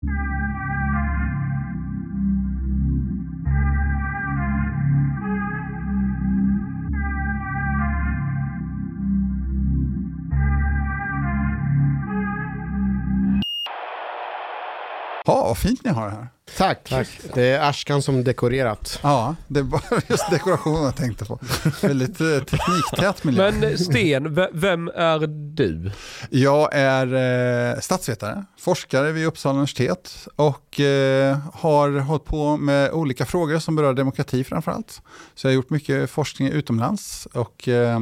Ja, vad fint ni har det här. Tack. Tack. Det är Ashkan som dekorerat. Ja, det var just dekorationen jag tänkte på. Väldigt eh, tekniktät miljö. Men eh, Sten, vem är du? Jag är eh, statsvetare, forskare vid Uppsala universitet och eh, har hållit på med olika frågor som berör demokrati framförallt. Så jag har gjort mycket forskning utomlands och eh,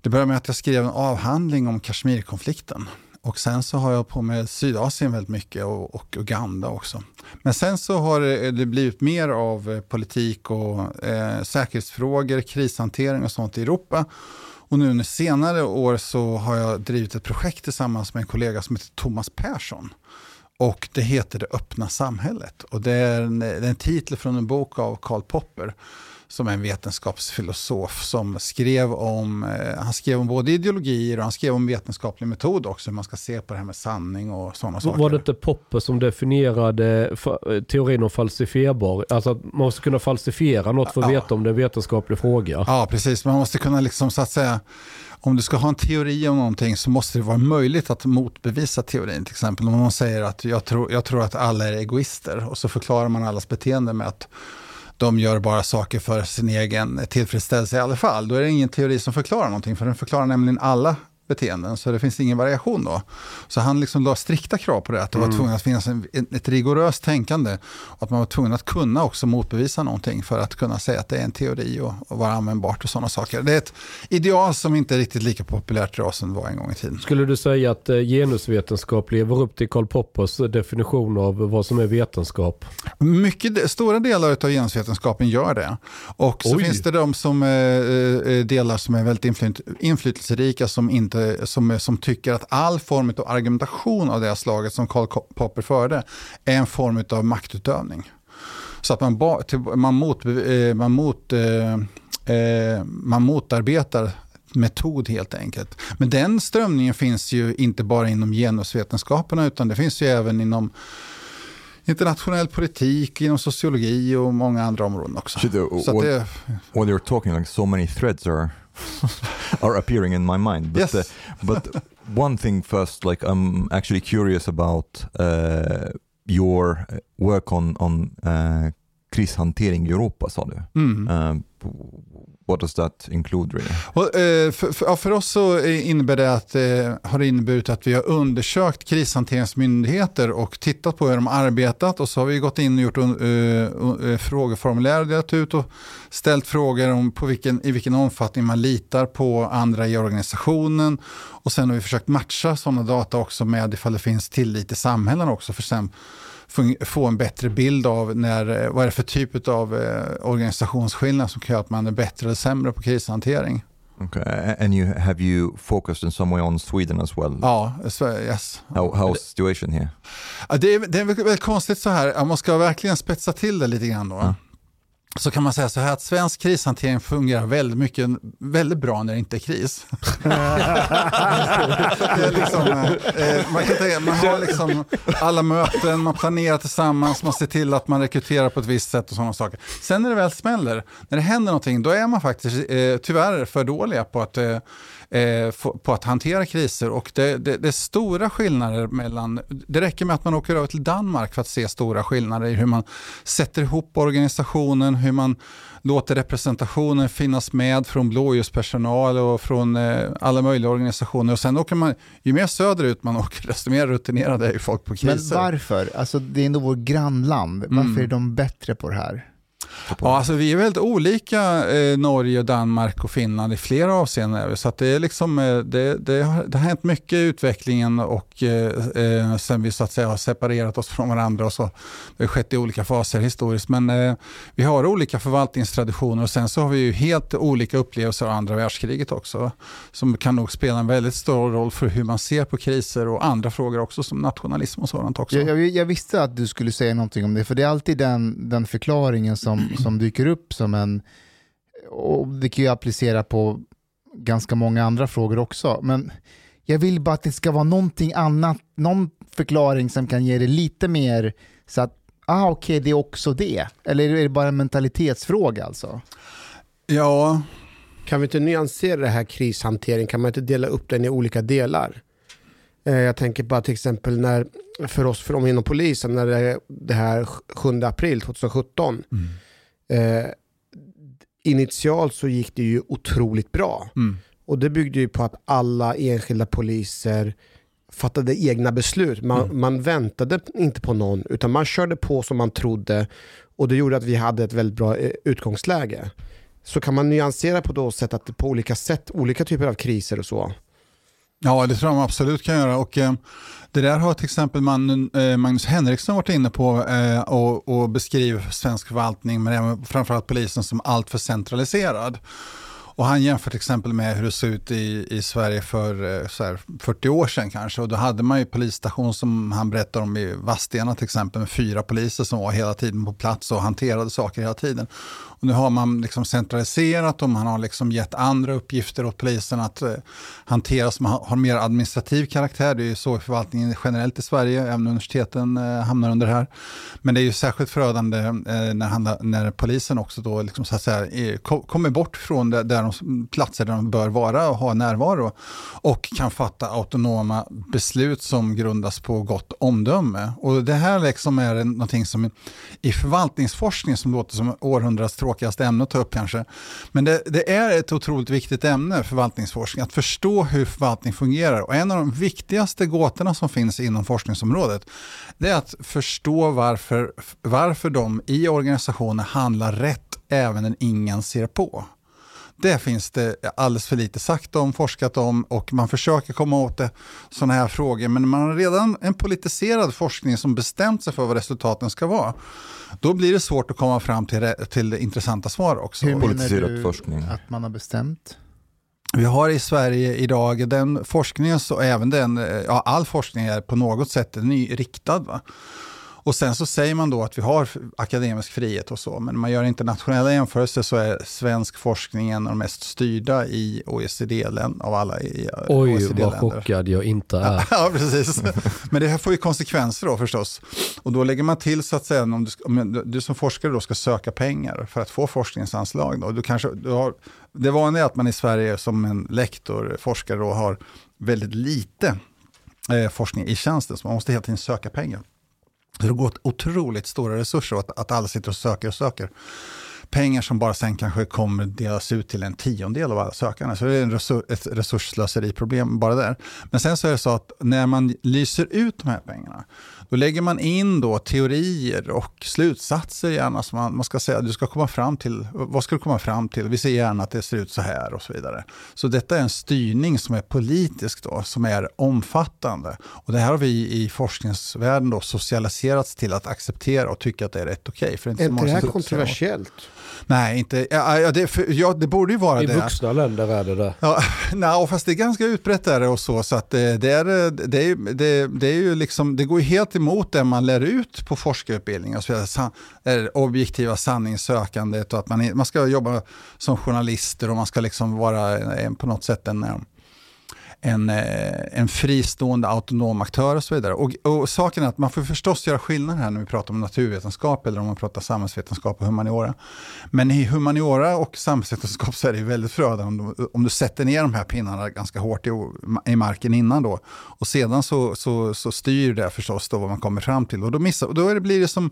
det började med att jag skrev en avhandling om Kashmirkonflikten och sen så har jag på med Sydasien väldigt mycket och, och Uganda också. Men sen så har det blivit mer av eh, politik och eh, säkerhetsfrågor, krishantering och sånt i Europa. Och nu under senare år så har jag drivit ett projekt tillsammans med en kollega som heter Thomas Persson. Och det heter Det öppna samhället. Och det är en, det är en titel från en bok av Karl Popper som är en vetenskapsfilosof som skrev om, eh, han skrev om både ideologier och han skrev om vetenskaplig metod också, hur man ska se på det här med sanning och sådana saker. Var det inte Popper som definierade teorin om falsifierbar, alltså att man måste kunna falsifiera något för att ja. veta om det är en vetenskaplig fråga? Ja, precis. Man måste kunna liksom så att säga om du ska ha en teori om någonting så måste det vara möjligt att motbevisa teorin. Till exempel om man säger att jag tror, jag tror att alla är egoister och så förklarar man allas beteende med att de gör bara saker för sin egen tillfredsställelse i alla fall. Då är det ingen teori som förklarar någonting, för den förklarar nämligen alla beteenden, så det finns ingen variation då. Så han liksom la strikta krav på det, att det mm. var tvungen att finnas en, ett rigoröst tänkande och att man var tvungen att kunna också motbevisa någonting för att kunna säga att det är en teori och, och vara användbart och sådana saker. Det är ett ideal som inte är riktigt lika populärt idag som det var en gång i tiden. Skulle du säga att eh, genusvetenskap lever upp till Karl Poppers definition av vad som är vetenskap? Mycket, stora delar av genusvetenskapen gör det. Och så Oj. finns det de som, eh, eh delar som är väldigt inflytelserika som inte, som, som tycker att all form av argumentation av det slaget som Karl Popper förde är en form av maktutövning. Så att man, man, mot, eh, man, mot, eh, eh, man motarbetar metod helt enkelt. Men den strömningen finns ju inte bara inom genusvetenskaperna utan det finns ju även inom internationell politik, inom sociologi och många andra områden också. So the, what, det, when you're talking like so many threads are are appearing in my mind. But, yes. Uh, but one thing first, like I'm actually curious about uh, your work on on uh, krishantering i Europa sa du. Mm. Uh, What does that include really? Och, eh, för, för, för, oss så innebär det att, eh, har det inneburit att vi har undersökt krishanteringsmyndigheter och tittat på hur de arbetat. Och så har vi gått in och gjort uh, frågeformulär och delat ut och ställt frågor om på vilken, i vilken omfattning man litar på andra i organisationen. Och sen har vi försökt matcha sådana data också med ifall det finns tillit i samhällen också. För sen få en bättre bild av när, eh, vad är det för typ av eh, organisationsskillnad som kan göra att man är bättre eller sämre på krishantering. Okay. And you have you focused in some way on Sweden as well? Ja, yes. How, how's the situation here? det, är, det är väldigt konstigt så här, man ska verkligen spetsa till det lite grann då. Mm så kan man säga så här att svensk krishantering fungerar väldigt, mycket, väldigt bra när det inte är kris. är liksom, eh, man, kan tänka, man har liksom alla möten, man planerar tillsammans, man ser till att man rekryterar på ett visst sätt och sådana saker. Sen när det väl smäller, när det händer någonting, då är man faktiskt eh, tyvärr för dåliga på att eh, på att hantera kriser. Och det, det, det, är stora skillnader mellan, det räcker med att man åker över till Danmark för att se stora skillnader i hur man sätter ihop organisationen, hur man låter representationen finnas med från blåljuspersonal och från eh, alla möjliga organisationer. Och sen åker man, ju mer söderut man åker, desto mer rutinerade är folk på kriser. Men varför? Alltså det är ändå vårt grannland. Varför mm. är de bättre på det här? Ja, alltså vi är väldigt olika, eh, Norge, Danmark och Finland i flera avseenden. Så det, är liksom, eh, det, det, har, det har hänt mycket i utvecklingen och eh, eh, sen vi så att säga har separerat oss från varandra. Och så. Det har skett i olika faser historiskt. Men eh, vi har olika förvaltningstraditioner och sen så har vi ju helt olika upplevelser av andra världskriget också. Som kan nog spela en väldigt stor roll för hur man ser på kriser och andra frågor också som nationalism och sådant också. Jag, jag, jag visste att du skulle säga någonting om det, för det är alltid den, den förklaringen som som, dyker upp som en, och det kan ju applicera på ganska många andra frågor också, men jag vill bara att det ska vara någonting annat, någon förklaring som kan ge det lite mer så att, ah okej okay, det är också det. Eller är det bara en mentalitetsfråga alltså? Ja. Kan vi inte nyansera det här krishantering? Kan man inte dela upp den i olika delar? Eh, jag tänker bara till exempel när, för oss från inom polisen, när det, det här 7 april 2017, mm. Eh, initialt så gick det ju otroligt bra. Mm. Och det byggde ju på att alla enskilda poliser fattade egna beslut. Man, mm. man väntade inte på någon, utan man körde på som man trodde och det gjorde att vi hade ett väldigt bra eh, utgångsläge. Så kan man nyansera på då sätt att på olika sätt, olika typer av kriser och så. Ja, det tror jag man absolut kan göra. Och, eh, det där har till exempel man, eh, Magnus Henriksson varit inne på eh, och, och beskriver svensk förvaltning, men även framförallt polisen som alltför centraliserad. Och han jämför till exempel med hur det såg ut i, i Sverige för eh, så här, 40 år sedan kanske. Och då hade man ju polisstation som han berättar om i Vadstena till exempel med fyra poliser som var hela tiden på plats och hanterade saker hela tiden. Och nu har man liksom centraliserat och man har liksom gett andra uppgifter åt polisen att eh, hantera som har, har mer administrativ karaktär. Det är ju så i förvaltningen generellt i Sverige, även universiteten eh, hamnar under det här. Men det är ju särskilt förödande eh, när, när polisen också då liksom, så att säga, eh, är, kommer bort från det, där de, platser där de bör vara och ha närvaro och kan fatta autonoma beslut som grundas på gott omdöme. Och det här liksom är någonting som i förvaltningsforskning som låter som århundradets tråkigaste ämne att ta upp kanske. Men det, det, är ett otroligt viktigt ämne, förvaltningsforskning, att förstå hur förvaltning fungerar. Och en av de viktigaste gåtorna som finns inom forskningsområdet, det är att förstå varför, varför de i organisationer handlar rätt även när ingen ser på. Det finns det alldeles för lite sagt om, forskat om och man försöker komma åt det, sådana här frågor. Men man har redan en politiserad forskning som bestämt sig för vad resultaten ska vara. Då blir det svårt att komma fram till, till intressanta svar också. Hur menar du forskning. att man har bestämt? Vi har i Sverige idag den forskningen, så även den, ja, all forskning är på något sätt ny, riktad. Va? Och sen så säger man då att vi har akademisk frihet och så, men när man gör internationella jämförelser så är svensk forskning en av de mest styrda i OECD-länder av alla i Oj, OECD vad chockad jag inte är. ja, precis. Men det här får ju konsekvenser då förstås. Och då lägger man till så att säga, om du, om du som forskare då ska söka pengar för att få forskningsanslag, då, du kanske, du har, det vanliga är att man i Sverige som en lektor, forskare, då, har väldigt lite eh, forskning i tjänsten, så man måste hela tiden söka pengar. Så det går otroligt stora resurser att, att alla sitter och söker och söker. Pengar som bara sen kanske kommer delas ut till en tiondel av alla sökande. Så det är en resurs, ett resursslöseriproblem bara där. Men sen så är det så att när man lyser ut de här pengarna, då lägger man in då teorier och slutsatser gärna som man, man ska säga, du ska komma fram till, vad ska du komma fram till? Vi ser gärna att det ser ut så här och så vidare. Så detta är en styrning som är politisk då, som är omfattande. Och det här har vi i forskningsvärlden då socialiserats till att acceptera och tycka att det är rätt okej. Okay, är inte det här kontroversiellt? Nej, inte, ja, det, för, ja, det borde ju vara I det. I vuxna länder är det det. Ja, nej, fast det är ganska utbrett där och så. så att det, det, är, det, är, det, det, är ju liksom, det går ju helt emot det man lär ut på forskarutbildning. Alltså, det objektiva sanningssökandet och att man, man ska jobba som journalister och man ska liksom vara på något sätt en en, eh, en fristående autonom aktör och så vidare. Och, och saken är att man får förstås göra skillnad här när vi pratar om naturvetenskap eller om man pratar samhällsvetenskap och humaniora. Men i humaniora och samhällsvetenskap så är det väldigt förödande om, om du sätter ner de här pinnarna ganska hårt i, i marken innan då. Och sedan så, så, så styr det förstås då vad man kommer fram till. Och då, missar, då det, blir det som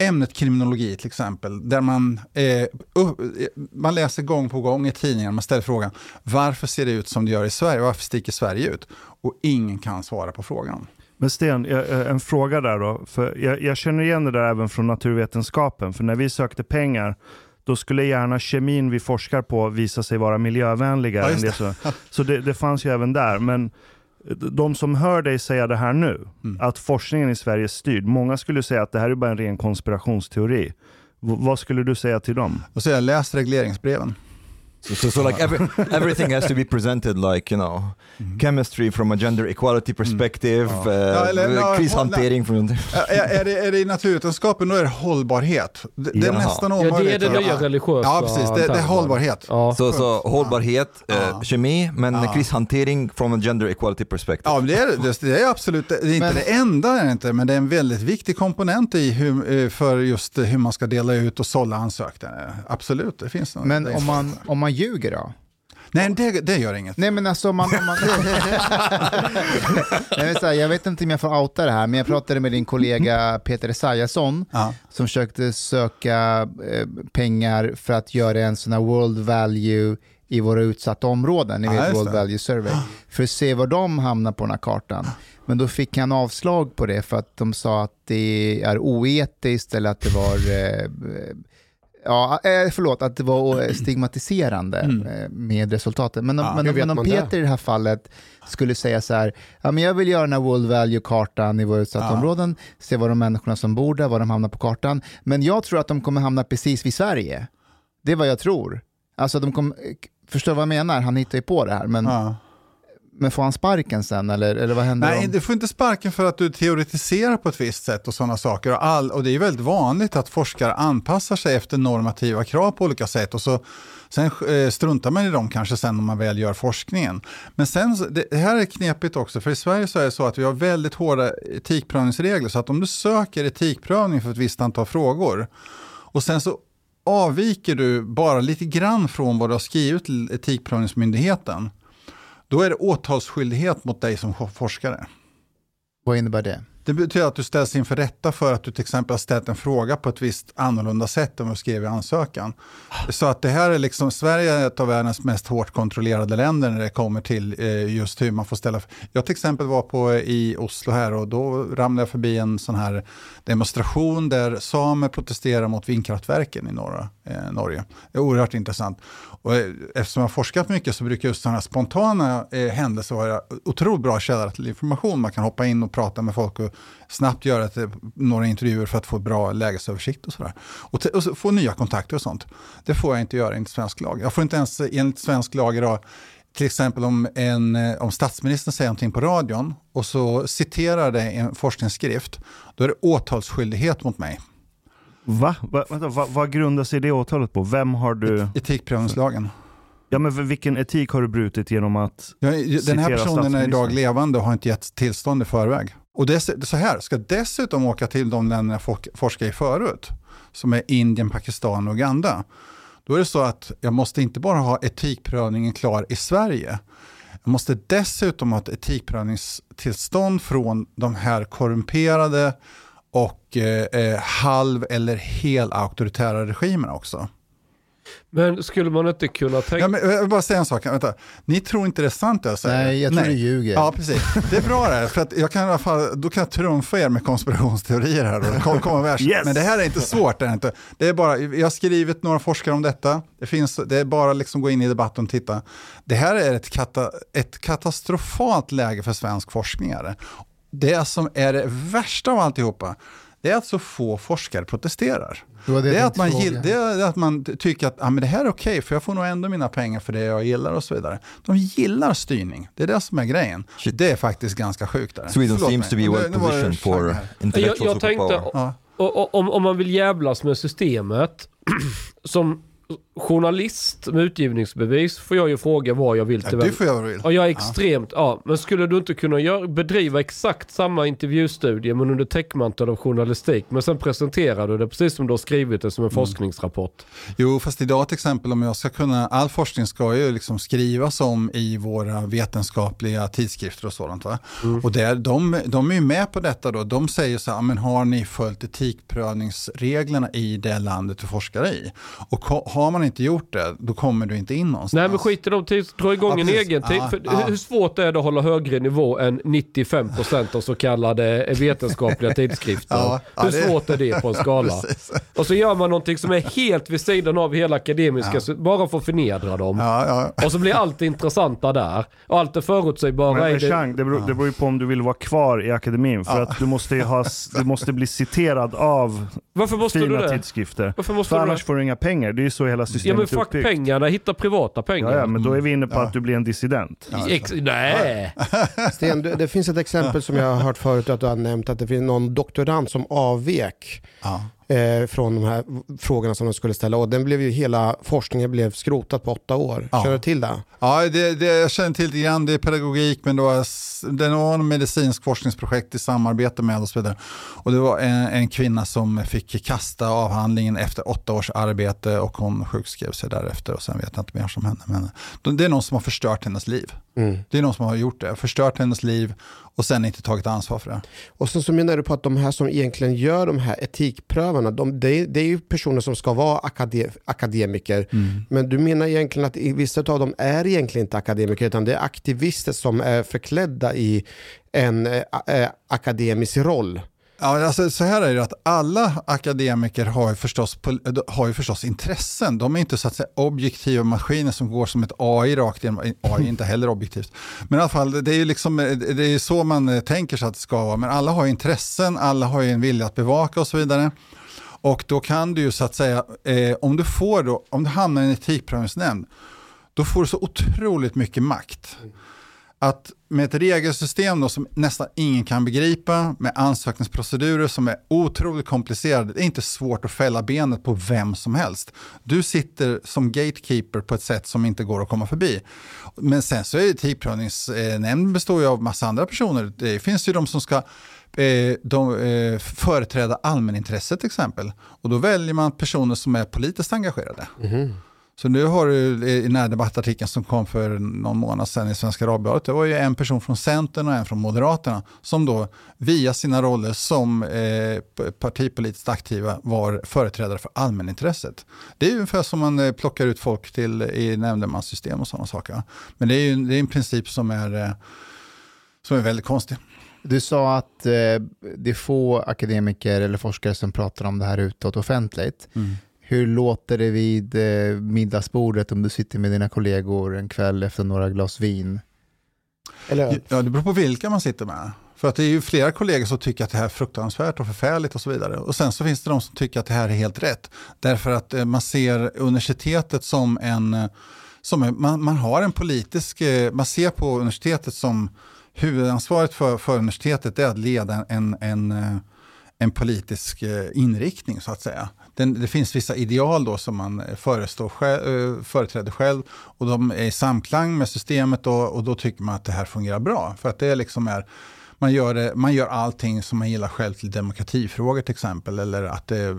ämnet kriminologi till exempel, där man, eh, uh, man läser gång på gång i tidningar, man ställer frågan varför ser det ut som det gör i Sverige, varför sticker Sverige ut? Och ingen kan svara på frågan. Men Sten, en fråga där då. För jag, jag känner igen det där även från naturvetenskapen, för när vi sökte pengar då skulle gärna kemin vi forskar på visa sig vara miljövänligare. Ja, det. Så, så det, det fanns ju även där. Men de som hör dig säga det här nu, mm. att forskningen i Sverige är styrd, många skulle säga att det här är bara en ren konspirationsteori. V vad skulle du säga till dem? Jag säger läs regleringsbreven. So, so, so like every, everything has to be presented like, you know, chemistry from a gender equality perspective, uh, Ja, eller- ja, krishantering från... Är, det, är det i naturvetenskapen då är det hållbarhet. Det, det är nästan Ja, det är omöjligt. det nya religiösa. Ja, precis. Det, det är hållbarhet. Ja. Så, så hållbarhet, eh, kemi, men Ja. krishantering from a gender equality perspective. Ja, men det är, det, det är absolut, det är inte Men- det enda, är det inte, men det är en väldigt viktig komponent i hur, eh, för just hur man ska dela ut och sålla ansökningar. Absolut, det finns något. Men om man, om man ljuger då? Nej, det, det gör inget. Nej men alltså om man... Om man... jag, vet, så här, jag vet inte om jag får outa det här, men jag pratade med din kollega Peter Esaiasson Ja. som försökte söka eh, pengar för att göra en sån här World Value i våra utsatta områden, ni vet World det. Value Survey, för att se var de hamnar på den här kartan. Men då fick han avslag på det för att de sa att det är oetiskt eller att det var eh, Ja, eh, förlåt, att det var eh, stigmatiserande eh, med resultatet. Men om, Ja, men, men om man det? Peter i det här fallet skulle säga så här, ja, men jag vill göra den här World Value-kartan i våra utsatta Ja. områden, se var de människorna som bor där, var de hamnar på kartan. Men jag tror att de kommer hamna precis vid Sverige. Det är vad jag tror. Alltså de kommer, förstår vad jag menar? Han hittar ju på det här, men, Ja. Men får han sparken sen eller, eller vad händer Nej, om... du får inte sparken för att du teoretiserar på ett visst sätt och sådana saker. Och, all, och det är väldigt vanligt att forskare anpassar sig efter normativa krav på olika sätt och så sen eh, struntar man i dem kanske sen när man väl gör forskningen. Men sen, det här är knepigt också, för i Sverige så är det så att vi har väldigt hårda etikprövningsregler, så att om du söker etikprövning för ett visst antal frågor och sen så avviker du bara lite grann från vad du har skrivit till Etikprövningsmyndigheten, då är det åtalsskyldighet mot dig som forskare. Vad innebär det? Det betyder att du ställs inför rätta för att du till exempel har ställt en fråga på ett visst annorlunda sätt än vad du skrev i ansökan. Så att det här är liksom, Sverige är ett av världens mest hårt kontrollerade länder när det kommer till eh, just hur man får ställa. Jag till exempel var på i Oslo här och då ramlade jag förbi en sån här demonstration där samer protesterar mot vindkraftverken i norra eh, Norge. Det är oerhört intressant. Och eh, eftersom jag har forskat mycket så brukar just sådana här spontana eh, händelser vara otroligt bra källor till information. Man kan hoppa in och prata med folk och snabbt göra ett, eh, några intervjuer för att få bra lägesöversikt och sådär. Och, och så få nya kontakter och sånt. Det får jag inte göra enligt svensk lag. Jag får inte ens eh, enligt svensk lag idag till exempel om, en, eh, om statsministern säger någonting på radion och så citerar det en forskningsskrift, då är det åtalsskyldighet mot mig. Va? Va? Vänta, va? Vad grundar sig det åtalet på? Vem har du... Etikprövningslagen. Ja, men vilken etik har du brutit genom att... Jag, den här personen är idag levande och har inte gett tillstånd i förväg. Och är så här, ska dessutom åka till de länderna jag fork- forskar i förut, som är Indien, Pakistan och Uganda. Då är det så att jag måste inte bara ha etikprövningen klar i Sverige. Jag måste dessutom ha ett etikprövningstillstånd från de här korrumperade och eh, eh, halv eller hel auktoritära regimerna också. Men skulle man inte kunna tänka... Ja, men, jag vill bara säga en sak, vänta. Ni tror inte det är sant jag säger? Nej, jag tror du ljuger. Ja, precis. Det är bra det här, för att jag kan i alla fall, då kan jag trumfa er med konspirationsteorier här. Och kom, komma värst. Yes! Men det här är inte svårt. Det är inte. Det är bara, jag har skrivit några forskare om detta. Det, finns, det är bara liksom gå in i debatten och titta. Det här är ett, kata, ett katastrofalt läge för svensk forskning. Det. som är det värsta av alltihopa, det är att så få forskare protesterar. Det det är, att man gill, det är att man tycker att ah, men det här är okej, för jag får nog ändå mina pengar för det jag gillar och så vidare. De gillar styrning, det är det som är grejen. Shit. Det är faktiskt ganska sjukt. Där. Sweden Förlåt seems to mig. be Nu- well positioned for intellectual Jag, jag tänkte. Ja. och, och, om, om man vill jävlas med systemet, som journalist med utgivningsbevis får jag ju fråga vad jag vill till Ja, vem. du får göra vad du vill. Och jag är extremt, ja. Men skulle du inte kunna gör, bedriva exakt samma intervjustudie men under täckmantel av journalistik. Men sen presenterar du det precis som du har skrivit det som en forskningsrapport. Jo, fast idag till exempel om jag ska kunna, all forskning ska ju liksom skrivas om i våra vetenskapliga tidskrifter och sådant. Va? Och där, de, de är ju med på detta då. De säger så här, men har ni följt etikprövningsreglerna i det landet du forskar i? Och ko- har man inte gjort det, då kommer du inte in någonstans. Nej men skit i de tids, dra igång Ja, en precis. egen tid. Ja, För ja. Hur svårt är det att hålla högre nivå än 95% av så kallade vetenskapliga tidskrifter? Ja, ja, hur det- svårt är det på en skala? Precis. Och så gör man någonting som är helt vid sidan av hela akademiska, bara för att förnedra dem. Ja, ja. Och så blir allt intressanta där. Och allt det förutsägbara Men, men det... Chang, det, beror, det beror ju på om du vill vara kvar i akademin. För att du måste, ju ha, du måste bli citerad av Varför måste du fina det? tidskrifter. Varför måste För du annars det? får du inga pengar. Det är ju så hela Ja systemet men fuck uppbyggt. pengarna, hitta privata pengar. Ja, ja, men då är vi inne på Ja. att du blir en dissident. Ex- nej! Sten, det, det finns ett exempel som jag har hört förut att du har nämnt, att det finns någon doktorand som avvek Ja. Eh, från de här frågorna som de skulle ställa. Och den blev ju, hela forskningen blev skrotad på åtta år. Ja. Känner du till det? Ja, det, det, jag känner till lite grann, det är pedagogik men det var, det var en medicinsk forskningsprojekt i samarbete med och så vidare. Och det var en, en kvinna som fick kasta avhandlingen efter åtta års arbete och hon sjukskrev sig därefter och sen vet jag inte mer som hände. Men det är någon som har förstört hennes liv. Mm. Det är någon som har gjort det, förstört hennes liv och sen inte tagit ansvar för det. Och sen så menar du på att de här som egentligen gör de här etikprövarna, de, det, är, det är ju personer som ska vara akade, akademiker. Men du menar egentligen att vissa av dem är egentligen inte akademiker utan det är aktivister som är förklädda i en eh, eh, akademisk roll. Ja, alltså, så här är det att alla akademiker har ju, förstås, eh, har ju förstås intressen. De är inte så att säga objektiva maskiner som går som ett AI rakt igenom. Eh, AI är inte heller objektivt. Men i alla fall, det är ju liksom, eh, det är så man tänker sig att det ska vara. Men alla har ju intressen, alla har ju en vilja att bevaka och så vidare. Och då kan du ju så att säga, eh, om du får då, om du hamnar i en etikprövningsnämnd, då får du så otroligt mycket makt. Att med ett regelsystem då som nästan ingen kan begripa, med ansökningsprocedurer som är otroligt komplicerade, det är inte svårt att fälla benet på vem som helst. Du sitter som gatekeeper på ett sätt som inte går att komma förbi. Men sen så är etikprövningsnämnden består ju av massa andra personer. Det finns ju de som ska eh, de, eh, företräda allmänintresset till exempel. Och då väljer man personer som är politiskt engagerade. Mhm. Så nu har du i den här debattartikeln som kom för någon månad sedan i Svenska Dagbladet, det var ju en person från Centern och en från Moderaterna som då via sina roller som eh, partipolitiskt aktiva var företrädare för allmänintresset. Det är ju ungefär som man eh, plockar ut folk till i nämndemanssystem och sådana saker. Men det är ju det är en princip som är, eh, som är väldigt konstig. Du sa att eh, det är få akademiker eller forskare som pratar om det här utåt offentligt. Hur låter det vid eh, middagsbordet om du sitter med dina kollegor en kväll efter några glas vin? Eller Ja, det beror på vilka man sitter med. För att det är ju flera kollegor som tycker att det här är fruktansvärt och förfärligt och så vidare. Och sen så finns det de som tycker att det här är helt rätt. Därför att eh, man ser universitetet som en, eh, som en man, man har en politisk, man ser på universitetet som huvudansvaret för, för universitetet är att leda en, en, en politisk inriktning så att säga. Den, det finns vissa ideal då som man eh, förestår själv, eh, företräder själv och de är i samklang med systemet och, och då tycker man att det här fungerar bra. För att det liksom är, man gör, det, man gör allting som man gillar själv till demokratifrågor till exempel. Eller att det, eh,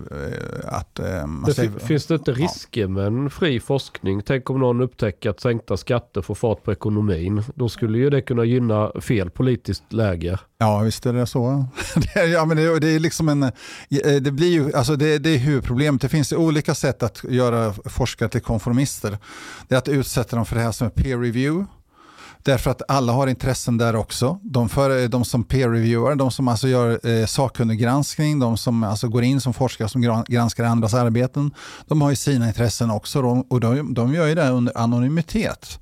att, eh, Det säger, fin- finns det inte risker med en fri forskning? Tänk om någon upptäcker att sänkta skatter får fart på ekonomin. Då skulle ju det kunna gynna fel politiskt läger. Ja, visst är det så. det, är, ja, men det, det är liksom en, eh, det blir ju, alltså det, det är huvudproblemet. Det finns olika sätt att göra forskare till konformister. Det är att utsätta dem för det här som är peer review. Därför att alla har intressen där också. De, för, eh, de som peer-reviewar, de som alltså gör eh, sakkunniggranskning, de som alltså går in som forskare som granskar andras arbeten, de har ju sina intressen också och de, de gör ju det under anonymitet.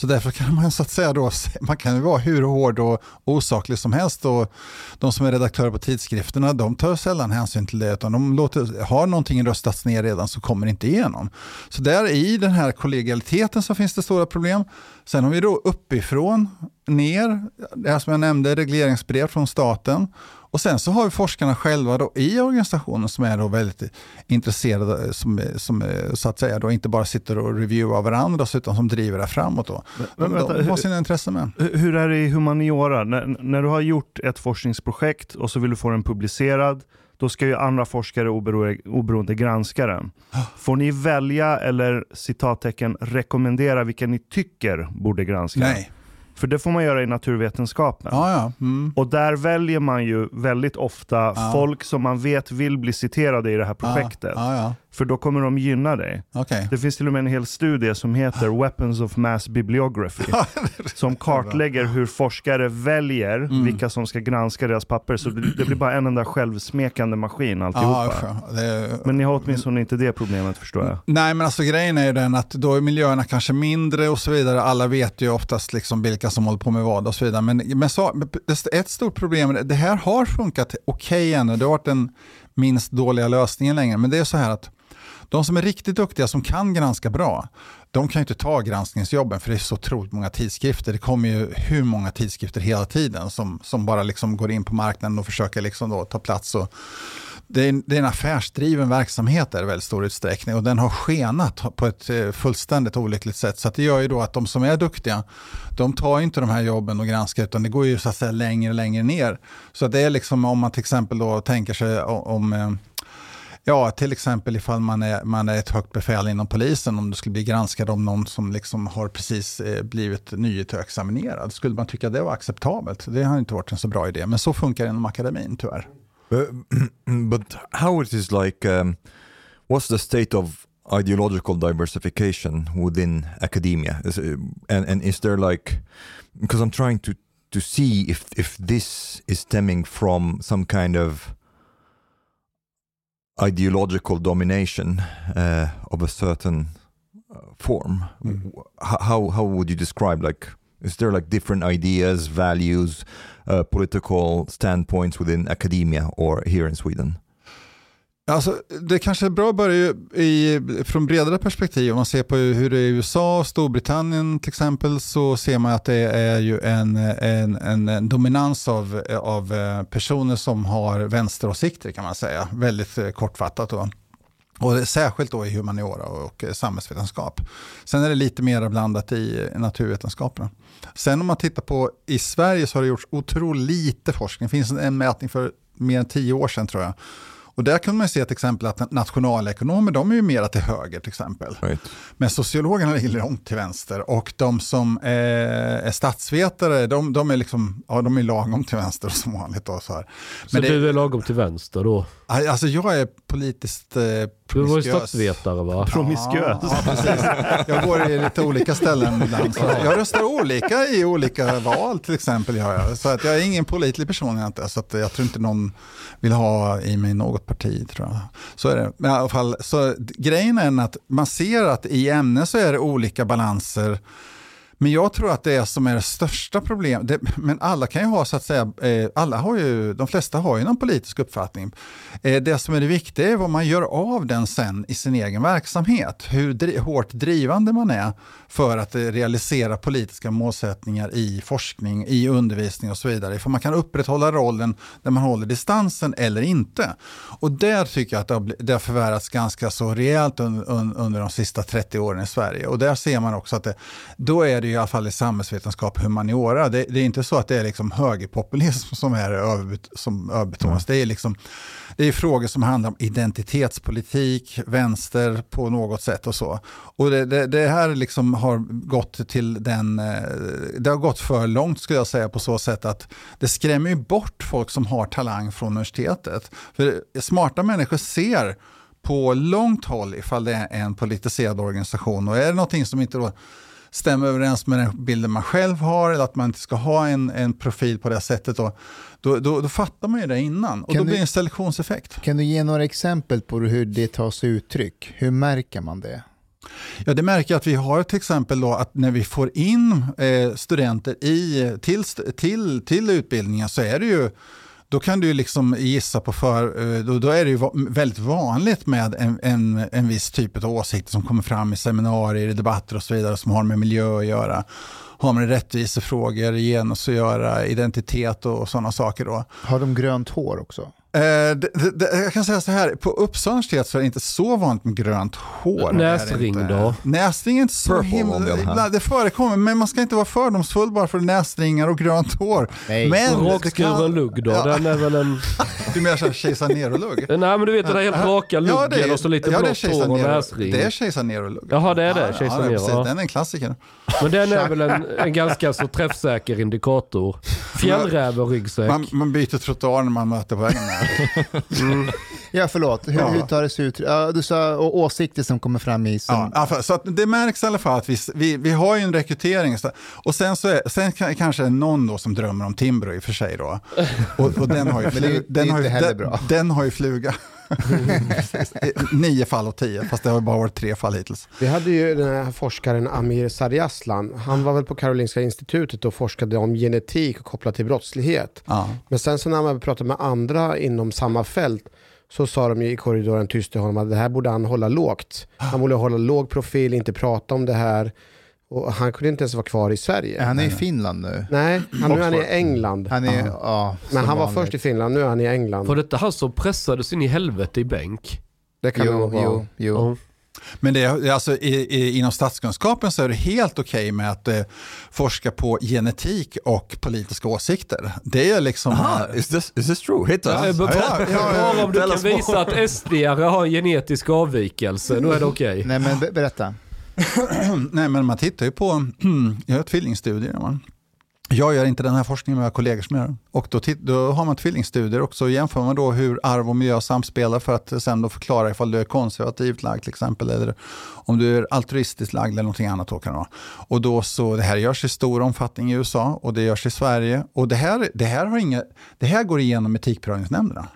Så därför kan man så att säga då, man kan ju vara hur hård och osaklig som helst och de som är redaktörer på tidskrifterna, de tar sällan hänsyn till det utan de låter, har någonting röstats ner redan så kommer det inte igenom. Så där i den här kollegialiteten så finns det stora problem. Sen har vi då uppifrån ner, det här som jag nämnde, regleringsbrev från staten. Och sen så har vi forskarna själva då i organisationen som är då väldigt intresserade, som, som så att säga då inte bara sitter och reviewar varandra utan som driver det framåt. Då. Men vänta, de har hur- sina intressen med. Hur hur är det i humaniora? När, när du har gjort ett forskningsprojekt och så vill du få den publicerad, då ska ju andra forskare oberoende, oberoende granska den. Får ni välja eller citattecken rekommendera vilka ni tycker borde granska? Nej. För det får man göra i naturvetenskapen. Ja, ja. Mm. Och där väljer man ju väldigt ofta Ja. folk som man vet vill bli citerade i det här projektet. Ja, ja. För då kommer de gynna dig. Okej. Det finns till och med en hel studie som heter Weapons of Mass Bibliography. som kartlägger hur forskare väljer Mm. vilka som ska granska deras papper. Så det, det blir bara en enda självsmekande maskin alltihopa. Ja. det, Men ni har åtminstone inte det problemet förstår jag. Nej, men alltså grejen är ju den att då är miljöerna kanske mindre och så vidare. Alla vet ju oftast liksom vilka som håller på med vad och så vidare. Men, men så, ett stort problem, det här har funkat okej ännu. Det har varit en minst dåliga lösningen längre. Men det är så här att de som är riktigt duktiga, som kan granska bra, de kan ju inte ta granskningsjobben för det är så otroligt många tidskrifter. Det kommer ju hur många tidskrifter hela tiden som, som bara liksom går in på marknaden och försöker liksom då ta plats. Och, det är, det är en affärsdriven verksamhet i väldigt stor utsträckning och den har skenat på ett eh, fullständigt olyckligt sätt. Så det gör ju då att de som är duktiga, de tar inte de här jobben och granskar utan det går ju så att säga längre och längre ner. Så det är liksom om man till exempel då tänker sig om eh, Ja, till exempel ifall man är, man är ett högt befäl inom polisen, om du skulle bli granskad om någon som liksom har precis eh, blivit nyutexaminerad, skulle man tycka det var acceptabelt? Det har inte varit en så bra idé, men så funkar det inom akademin tyvärr. But, but how it is like, um, what's the state of ideological diversification within academia? Is, uh, and, and is there like, because I'm trying to, to see if, if this is stemming from some kind of ideological domination uh, of a certain uh, form. Mm. How, how would you describe like, is there like different ideas, values, uh, political standpoints within academia or here in Sweden? Alltså, det kanske är bra att börja i, från bredare perspektiv. Om man ser på hur det är i USA och Storbritannien till exempel så ser man att det är ju en, en, en, en dominans av, av eh, personer som har vänsteråsikter kan man säga. Väldigt eh, kortfattat. Då. Och särskilt då i humaniora och eh, samhällsvetenskap. Sen är det lite mer blandat i naturvetenskaperna. Sen om man tittar på i Sverige så har det gjorts otroligt lite forskning. Det finns en mätning för mer än tio år sedan tror jag. Och där kan man se till exempel att nationalekonomer, de är ju mera till höger till exempel. Right. Men sociologerna ligger långt till vänster och de som är, är statsvetare, de, de, är liksom, ja, de är lagom till vänster som vanligt. Då, så här. så Men du är lagom till vänster då? Alltså jag är politiskt eh, du var ju statsvetare va? Promiskuös. Ja, ja, jag går i lite olika ställen ibland. Så jag röstar olika i olika val till exempel. Gör jag. Så att jag är ingen pålitlig person. Jag, inte, så att jag tror inte någon vill ha i mig något parti. Tror jag. Så är det. Men i alla fall, så grejen är att man ser att i ämnen så är det olika balanser men jag tror att det är som är det största problemet, men alla kan ju ha så att säga, eh, alla har ju, de flesta har ju någon politisk uppfattning. Eh, det som är det viktiga är vad man gör av den sen i sin egen verksamhet. Hur hårt drivande man är för att eh, realisera politiska målsättningar i forskning, i undervisning och så vidare. För man kan upprätthålla rollen där man håller distansen eller inte. Och där tycker jag att det har, förvärrats ganska så rejält under de sista 30 åren i Sverige. Och där ser man också att det, då är det i alla fall i samhällsvetenskap och humaniora. Det, det, är inte så att det är liksom högerpopulism som är överbet, som överbetonas. Mm. Det är liksom det är frågor som handlar om identitetspolitik, vänster på något sätt och så. Och det, det, det, här liksom har gått till den, eh, det har gått för långt skulle jag säga på så sätt att det skrämmer ju bort folk som har talang från universitetet. För smarta människor ser på långt håll ifall det är en politiserad organisation och är det någonting som inte då stämmer överens med den bilden man själv har eller att man inte ska ha en, en profil på det sättet. Då, då, då, då fattar man ju det innan och kan då blir det en selektionseffekt. Kan du ge några exempel på hur det tar sig uttryck? Hur märker man det? Ja, det märker jag att vi har till exempel då att när vi får in eh, studenter i, till, till, till utbildningen så är det ju då kan du liksom gissa på för, eh, då, då är det ju väldigt vanligt med en, en, en viss typ av åsikter som kommer fram i seminarier, i debatter och så vidare som har med miljö att göra. Har med rättvisefrågor, genus att göra, identitet och, och sådana saker. Då. Har de grönt hår också? Eh, det, det, jag kan säga så här, på Uppsala universitet så är det inte så vanligt med grönt hår. Näsring då? Näsring är inte så himla... Det förekommer, men man ska inte vara fördomsfull bara för näsringar och grönt hår. Nej. Men Rakskuren kan... lugg då? Ja. Den är väl en... Du menar såhär kejsar Nero-lugg? Nej men du vet den där helt raka luggen ja, det är, och så lite ja, blått hår och näsring. Det är kejsar Nero-lugg. Jaha det är det, ja, kejsar Nero. Ja, den är en klassiker. Men den är väl en, en ganska så träffsäker indikator. Fjällräv och ryggsäck. Man, man byter trottoar när man möter på vägen. Mm. Ja, förlåt. Hur, ja. hur tar det sig ut? Du sa åsikter som kommer fram i... Som... Ja, så det märks i alla fall att vi, vi, vi har ju en rekrytering. Och sen, så är, sen kanske någon då som drömmer om Timbro i och för sig. Då. Och, och den har ju, flu, den, har ju den, den har ju fluga. Nio fall av tio, fast det har bara varit tre fall hittills. Vi hade ju den här forskaren Amir Sarjaslan. Han var väl på Karolinska institutet och forskade om genetik kopplat till brottslighet. Ja. Men sen så när man pratade med andra inom samma fält så sa de i korridoren tyst till honom att det här borde han hålla lågt. Han borde hålla låg profil, inte prata om det här. Och han kunde inte ens vara kvar i Sverige. Han är i Finland nu. Nej, han, nu är han i England. Han är, ja, Men han var vanligt. först i Finland, nu är han i England. Var det inte han som pressades in i helvete i bänk? Det kan det Jo, nog vara. jo, jo. Ja. Men det är, alltså, i, i, inom statskunskapen så är det helt okej med att eh, forska på genetik och politiska åsikter. Det är liksom... Ah, is this is this true? Hit us. Ja, bara, ja, ja, ja. bara om du kan visa att sd har en genetisk avvikelse, då är det okej. Nej men be- berätta. Nej, men man tittar ju på, jag gör tvillingstudier. Man. Jag gör inte den här forskningen, men jag har kollegor som gör den. Och då, då har man tvillingstudier och så jämför man då hur arv och miljö samspelar för att sen då förklara ifall du är konservativt lagd till exempel, eller om du är altruistiskt lagd eller någonting annat. Då kan det vara. Och då så, det här görs i stor omfattning i USA och det görs i Sverige. Och det här, det här, har inga, det här går igenom etikprövningsnämnderna.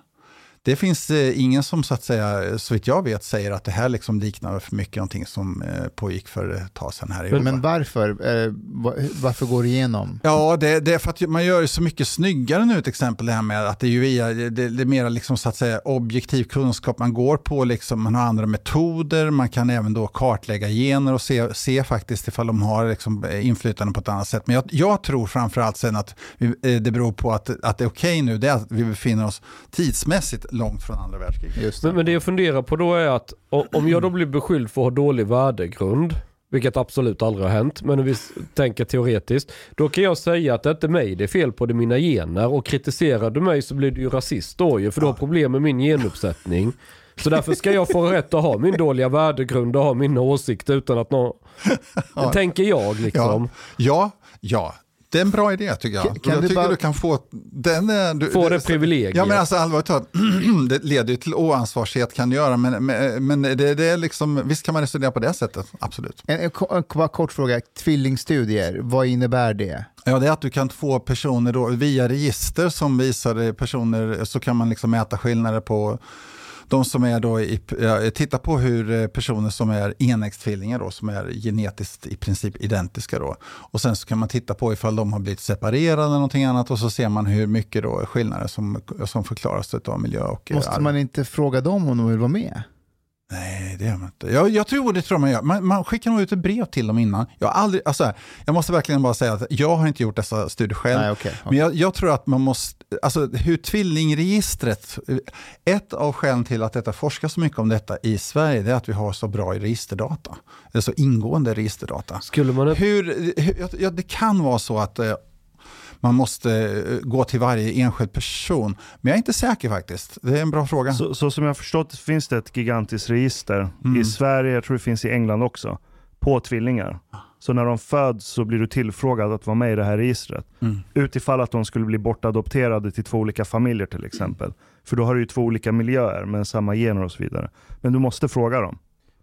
Det finns eh, ingen som så att säga, så vitt jag vet, säger att det här liksom liknar för mycket någonting som eh, pågick för ett tag sedan här i Europa. Men varför? Eh, va- varför går det igenom? Ja, det, det är för att man gör det så mycket snyggare nu till exempel det här med att det är ju via, det, det är mer liksom så att säga objektiv kunskap man går på, liksom, man har andra metoder, man kan även då kartlägga gener och se, se faktiskt ifall de har liksom inflytande på ett annat sätt. Men jag, jag tror framförallt sen att eh, det beror på att, att det är okej nu, det är att vi befinner oss tidsmässigt långt från andra världskriget. Just det. Men, men det jag funderar på då är att om jag då blir beskylld för att ha dålig värdegrund, vilket absolut aldrig har hänt, men om vi tänker teoretiskt, då kan jag säga att det inte är mig det är fel på, det är mina gener. Och kritiserar du mig så blir du ju rasist då ju, för du har problem med min genuppsättning. Så därför ska jag få rätt att ha min dåliga värdegrund och ha mina åsikter utan att någon... Ja. Tänker jag liksom. Ja, ja. Det är en bra idé tycker jag. Kan- kan jag du tycker bara- du kan få den... Du, Få det privilegiet. Ja men alltså allvarligt talat, det leder ju till oansvarighet kan det göra, men, men, men det, det är liksom, visst kan man resonera på det sättet, absolut. En, en, en bara kort fråga, tvillingstudier, vad innebär det? Ja, det är att du kan få personer då, via register som visar personer, så kan man liksom mäta skillnader på de som är då, i, titta på hur eh, personer som är enäggstvillingar då, som är genetiskt i princip identiska då. Och sen så kan man titta på ifall de har blivit separerade eller någonting annat och så ser man hur mycket då skillnader som, som förklaras av miljö och Måste arv. man inte fråga dem om de vill vara med? Nej, det gör man inte. Jag, jag tror det tror man gör. Man, man skickar nog ut ett brev till dem innan. Jag, har aldrig, alltså, jag måste verkligen bara säga att jag har inte gjort dessa studier själv. Nej, okej. Men jag, jag tror att man måste, alltså hur tvillingregistret, ett av skälen till att detta forskas så mycket om detta i Sverige, det är att vi har så bra registerdata. Eller så ingående registerdata. Skulle man. Hur, hur, ja, det kan vara så att eh, man måste eh, gå till varje enskild person, men jag är inte säker faktiskt. Det är en bra fråga. Så, så som jag har förstått finns det ett gigantiskt register Mm. i Sverige, jag tror det finns i England också, på tvillingar. Så när de föds så blir du tillfrågad att vara med i det här registret. Mm. Utifall att de skulle bli bortadopterade till två olika familjer till exempel. För då har du ju två olika miljöer med samma gener och så vidare. Men du måste fråga dem.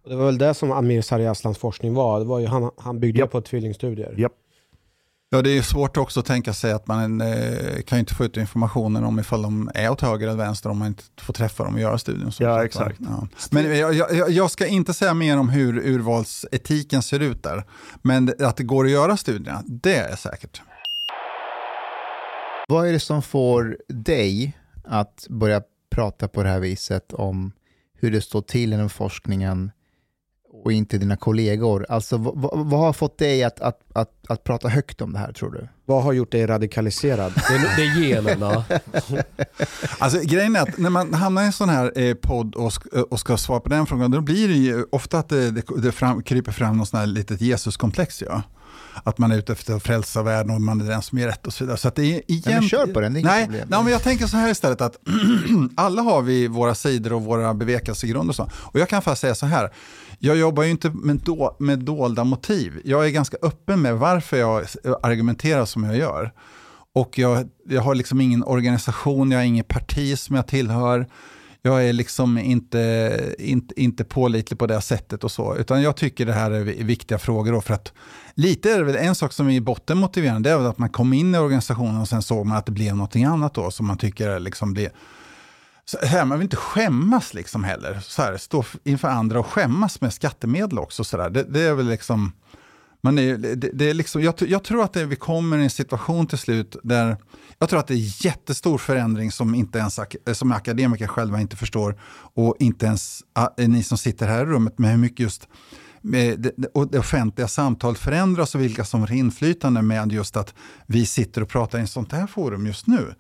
Det var väl det som Amir Sariaslans forskning var. Det var ju han, han byggde Japp. på tvillingstudier. Japp. Ja, det är svårt också att tänka sig att man eh, kan ju inte få ut informationen om ifall de är åt höger eller vänster om man inte får träffa dem och göra studien. Så Ja, så- exakt. Ja. Men jag, jag, jag ska inte säga mer om hur urvalsetiken ser ut där. Men att det går att göra studierna, det är säkert. Vad är det som får dig att börja prata på det här viset om hur det står till inom forskningen och inte dina kollegor? Alltså vad, har fått dig att, att, att, att prata högt om det här tror du? Vad har gjort dig radikaliserad? Det är, det är generna. Alltså, grejen är att när man hamnar i en sån här eh, podd och, sk- och ska svara på den frågan, då blir det ju ofta att det, det, det fram, kryper fram något här litet Jesuskomplex. Ja. Att man är ute efter att frälsa världen och man är den som är rätt och så vidare. Så att det är Nej, men kör på den, det är nej, problem. nej, men jag tänker så här istället att alla har vi våra sidor och våra bevekelsegrunder och så. Och jag kan faktiskt säga så här, jag jobbar ju inte med, då, med dolda motiv. Jag är ganska öppen med varför jag argumenterar som jag gör. Och jag, jag har liksom ingen organisation, jag har inget parti som jag tillhör. Jag är liksom inte, inte, inte pålitlig på det sättet och så. Utan jag tycker det här är viktiga frågor då för att lite är det väl en sak som är i botten motiverande, det är väl att man kom in i organisationen och sen såg man att det blev någonting annat då som man tycker liksom blir så här, man vill inte skämmas liksom heller. Så här, stå inför andra och skämmas med skattemedel också. Så där. Det, det är väl liksom, man är, det, det är liksom, jag, jag tror att det, vi kommer i en situation till slut där jag tror att det är jättestor förändring som, inte ens, som akademiker själva inte förstår och inte ens ni som sitter här i rummet med hur mycket just med det, det offentliga samtalet förändras och vilka som har inflytande med just att vi sitter och pratar i ett sånt här forum just nu.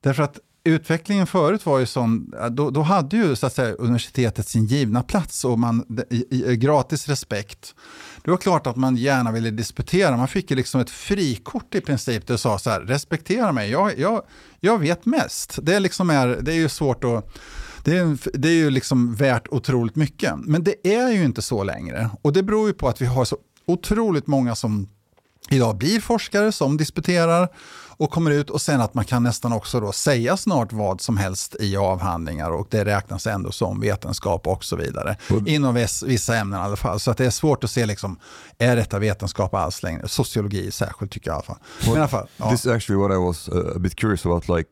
Därför att utvecklingen förut var ju sån, då, då hade ju så att säga, universitetet sin givna plats och man, i, i, eh, gratis respekt. Det var klart att man gärna ville disputera, man fick ju liksom ett frikort i princip det sa så här, respektera mig, jag, jag, jag vet mest. Det, liksom är, det är ju svårt att det är, det är ju liksom värt otroligt mycket. Men det är ju inte så längre. Och det beror ju på att vi har så otroligt många som idag blir forskare, som disputerar och kommer ut och sen att man kan nästan också då säga snart vad som helst i avhandlingar och det räknas ändå som vetenskap och så vidare. Mm. Inom vissa ämnen i alla fall. Så att det är svårt att se, liksom, är detta vetenskap alls längre? Sociologi särskilt tycker jag i alla fall. Men i alla fall ja. This is actually what I was uh, a bit curious about. Like,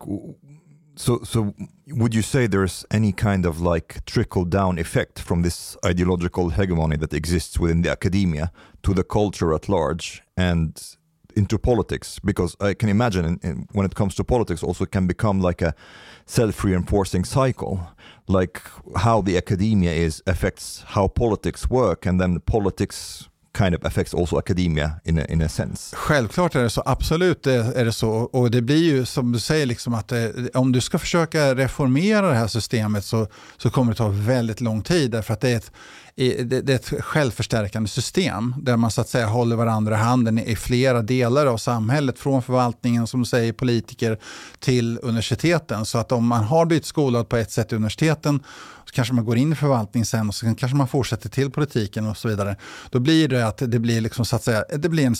so, so would you say there's any kind of like trickle down effect from this ideological hegemony that exists within the academia to the culture at large and into politics because I can imagine in, in, when it comes to politics also can become like a self-reinforcing cycle like how the academia is affects how politics work and then politics kind of affects also academia in a, in a sense. Självklart är det så, absolut är det så. Och det blir ju som du säger, liksom att det, om du ska försöka reformera det här systemet så, så kommer det ta väldigt lång tid därför att det är ett det är ett självförstärkande system där man så att säga håller varandra i handen i flera delar av samhället, från förvaltningen, som säger, politiker till universiteten. Så att om man har blivit skolad på ett sätt i universiteten så kanske man går in i förvaltningen sen och så kanske man fortsätter till politiken och så vidare. Då blir det att det blir, liksom, så att säga, det blir en,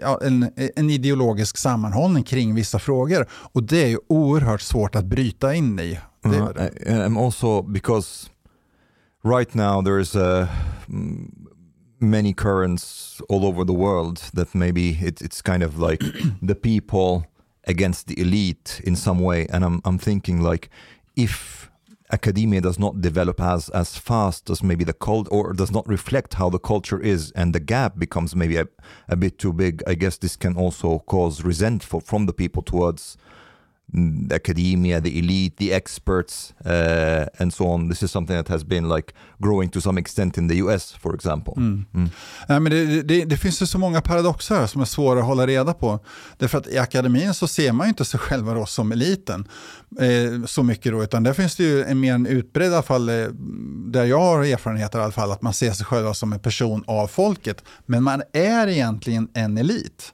ja, en, en ideologisk sammanhållning kring vissa frågor och det är ju oerhört svårt att bryta in i. Det uh, -huh. And also because right now there's uh, many currents all over the world that maybe it, it's kind of like the people against the elite in some way. And I'm, I'm thinking like if academia does not develop as as fast as maybe the cult or does not reflect how the culture is and the gap becomes maybe a, a bit too big i guess this can also cause resentful from the people towards academia, the elite, the experts, uh, and so on. This is something that has been like growing to some extent in the US, for example. Mm. Mm. Ja, men det, det, det, finns ju så många paradoxer som är svåra att hålla reda på. Därför att i akademin så ser man ju inte sig själva då som eliten eh, så mycket då, utan där finns det ju en mer en utbredd, i alla fall, eh, där jag har erfarenheter i alla fall, att man ser sig själva som en person av folket. Men man är egentligen en elit.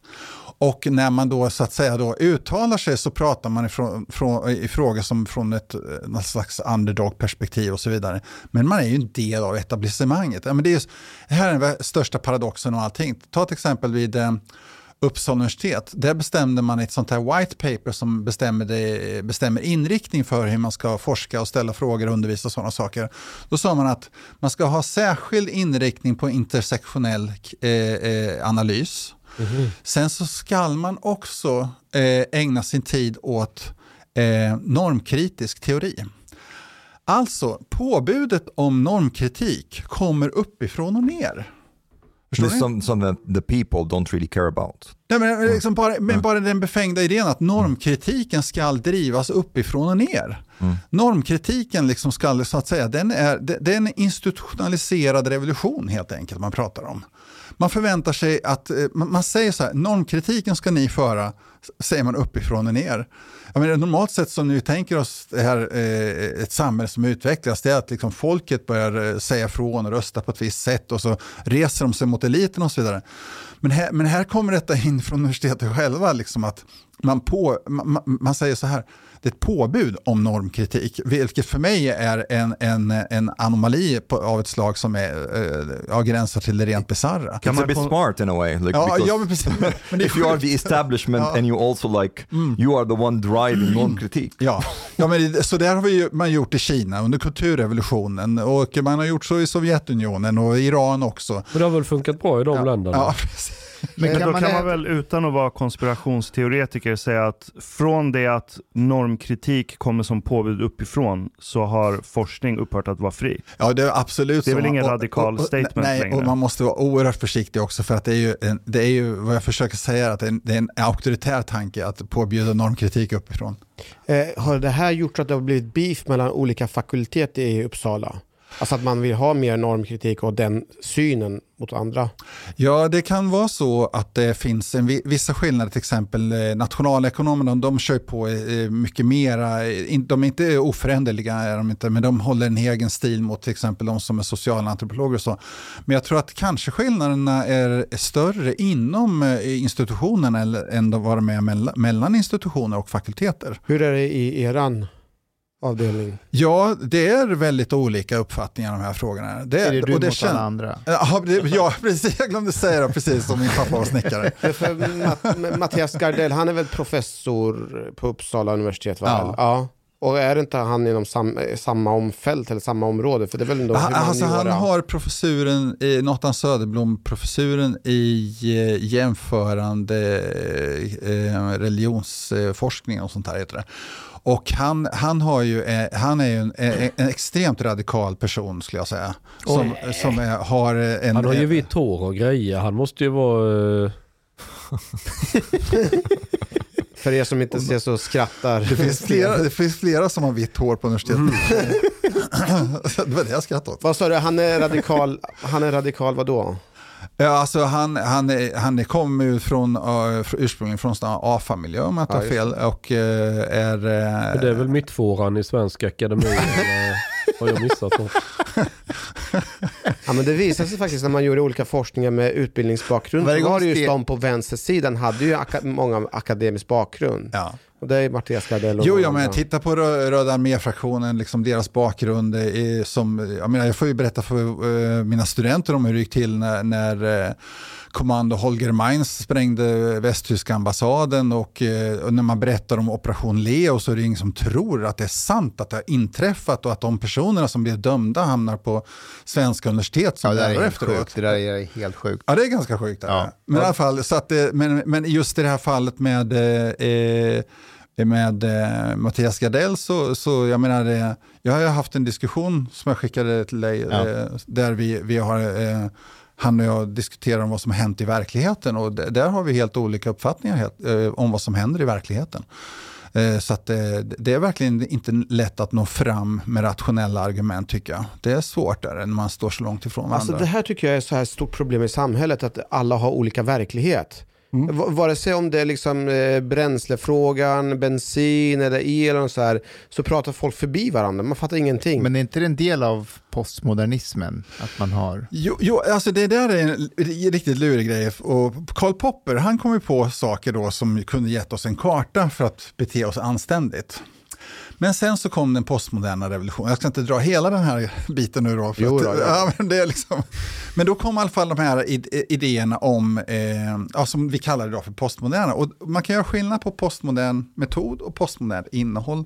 Och när man då så att säga då uttalar sig så pratar man ifrån, från, i frågor som från ett eh, något slags underdog-perspektiv och så vidare. Men man är ju en del av etablissemanget. Ja, men det, är, det här är den största paradoxen och allting. Ta till exempel vid eh, Uppsala universitet. Där bestämde man ett sånt här white paper som bestämmer, det, bestämmer inriktning för hur man ska forska och ställa frågor och undervisa och sådana saker. Då sa man att man ska ha särskild inriktning på intersektionell eh, eh, analys Mm. Sen så ska man också eh, ägna sin tid åt eh, normkritisk teori. Alltså, påbudet om normkritik kommer uppifrån och ner. Förstår some that the people don't really care about. Nej, men mm. liksom bara, men bara den befängda idén att normkritiken ska drivas uppifrån och ner. Mm. Normkritiken liksom ska, så att säga, den är, det är en institutionaliserad revolution helt enkelt man pratar om. Man förväntar sig att, eh, man säger så här, normkritiken ska ni föra, säger man uppifrån och ner. Jag menar, normalt sett som ni tänker oss det här, eh, ett samhälle som utvecklas, det är att liksom folket börjar eh, säga från och rösta på ett visst sätt och så reser de sig mot eliten och så vidare. Men här, men här kommer detta in från universitetet själva, liksom att man, på, man, man säger så här, det är ett påbud om normkritik, vilket för mig är en, en, en anomali på, av ett slag som är, äh, gränsar till det rent bisarra. It's a bit smart in a way. Like, ja, ja, men precis. Men if you are the establishment ja. and you also like, mm. you are the one driving normkritik. Ja, ja men så där har vi, man gjort i Kina under kulturrevolutionen och man har gjort så i Sovjetunionen och Iran också. Men det har väl funkat bra i de ja, länderna? Ja, precis. Men, kan då man kan man väl utan att vara konspirationsteoretiker säga att från det att normkritik kommer som påbud uppifrån så har forskning upphört att vara fri. Ja, det är absolut Det är så. väl ingen Och- radikal och- och- statement Nej, längre. och man måste vara oerhört försiktig också för att det är ju, en, det är ju vad jag försöker säga, att det är en, det är en auktoritär tanke att påbjuda normkritik uppifrån. Eh, har det här gjort att det har blivit beef mellan olika fakulteter i Uppsala? Alltså att man vill ha mer normkritik och den synen mot andra? Ja, det kan vara så att det finns en, vi- vissa skillnader, till exempel eh, nationalekonomerna, de kör på eh, mycket mera, eh, de är inte oföränderliga, är de inte, men de håller en egen stil mot till exempel de som är socialantropologer och så. Men jag tror att kanske skillnaderna är större inom eh, institutionerna än vad de är mellan institutioner och fakulteter. Hur är det i eran avdelning? Ja, det är väldigt olika uppfattningar om de här frågorna. Det, Är det du och det mot alla andra? Ja, det- ja, precis. Jag glömde säga det, precis som min pappa var snickare. Matt, Mattias Gardell, han är väl professor på Uppsala universitet? Va? Ja. ja. Och är inte han inom sam, samma omfält eller samma område? För det är väl ändå Han, alltså, han har professuren, i Nathan Söderblom, professuren i eh, jämförande eh, religionsforskning och sånt här heter det. Och han, han, har ju, eh, han är ju en, en, en extremt radikal person skulle jag säga. Som, som är, har en... Han har ju vitt hår och grejer. Han måste ju vara... eh, För er som inte ser så skrattar. det, finns flera, det finns flera som har vitt hår på universitetet. det var det jag skrattade åt. Vad sa du, han är radikal, han är radikal vadå? Ja, alltså han, han, han är- kommer ju från, uh, ursprungligen från A-familj om jag inte Ja, har just fel. Och eh, är... För det är väl mittfåran i svensk akademi? eller har jag missat något? Ja, men det visar sig faktiskt när man gjorde olika forskningar med utbildningsbakgrund. Varje var det ju Sten- de på vänstersidan hade ju aka- många akademisk bakgrund. Ja. Och det är Mattias Gardell och Jo, ja, men andra. titta på Rö- Röda arméfraktionen, liksom deras bakgrund. Är som, jag, menar, jag får ju berätta för eh, mina studenter om hur det gick till när, när eh, kommando Holger Mainz sprängde västtyska ambassaden och, eh, och när man berättar om operation Leo så är det ingen som tror att det är sant att det har inträffat och att de personerna som blir dömda hamnar på svenska universitet som Ja, det där är helt efteråt. sjukt. Det där är helt sjukt. Ja, det är ganska sjukt. Ja. Men i alla fall, så att men, men just i det här fallet med, eh, eh, med eh, Mattias Gardell så, så jag menar, eh, jag har haft en diskussion som jag skickade till dig, Ja. eh, där vi, vi har, eh, han och jag diskuterar om vad som har hänt i verkligheten och där har vi helt olika uppfattningar helt, eh, om vad som händer i verkligheten. Eh, Så att det, är verkligen inte lätt att nå fram med rationella argument tycker jag. Det är svårt där när man står så långt ifrån varandra. Alltså det här tycker jag är så här stort problem i samhället, att alla har olika verklighet. Mm. Vare sig om det är liksom eh, bränslefrågan, bensin eller el och så här, så pratar folk förbi varandra. Man fattar ingenting. Men är inte det en del av postmodernismen? Att man har... Jo, jo, alltså det där är en riktigt lurig grej. Och Karl Popper, han kom ju på saker då som kunde gett oss en karta för att bete oss anständigt. Men sen så kom den postmoderna revolutionen. Jag ska inte dra hela den här biten nu då. För Jo att, då, ja. men, det är liksom, men då kom i alla fall de här id- idéerna om, eh, som vi kallar det för postmoderna. Och man kan göra skillnad på postmodern metod och postmodernt innehåll.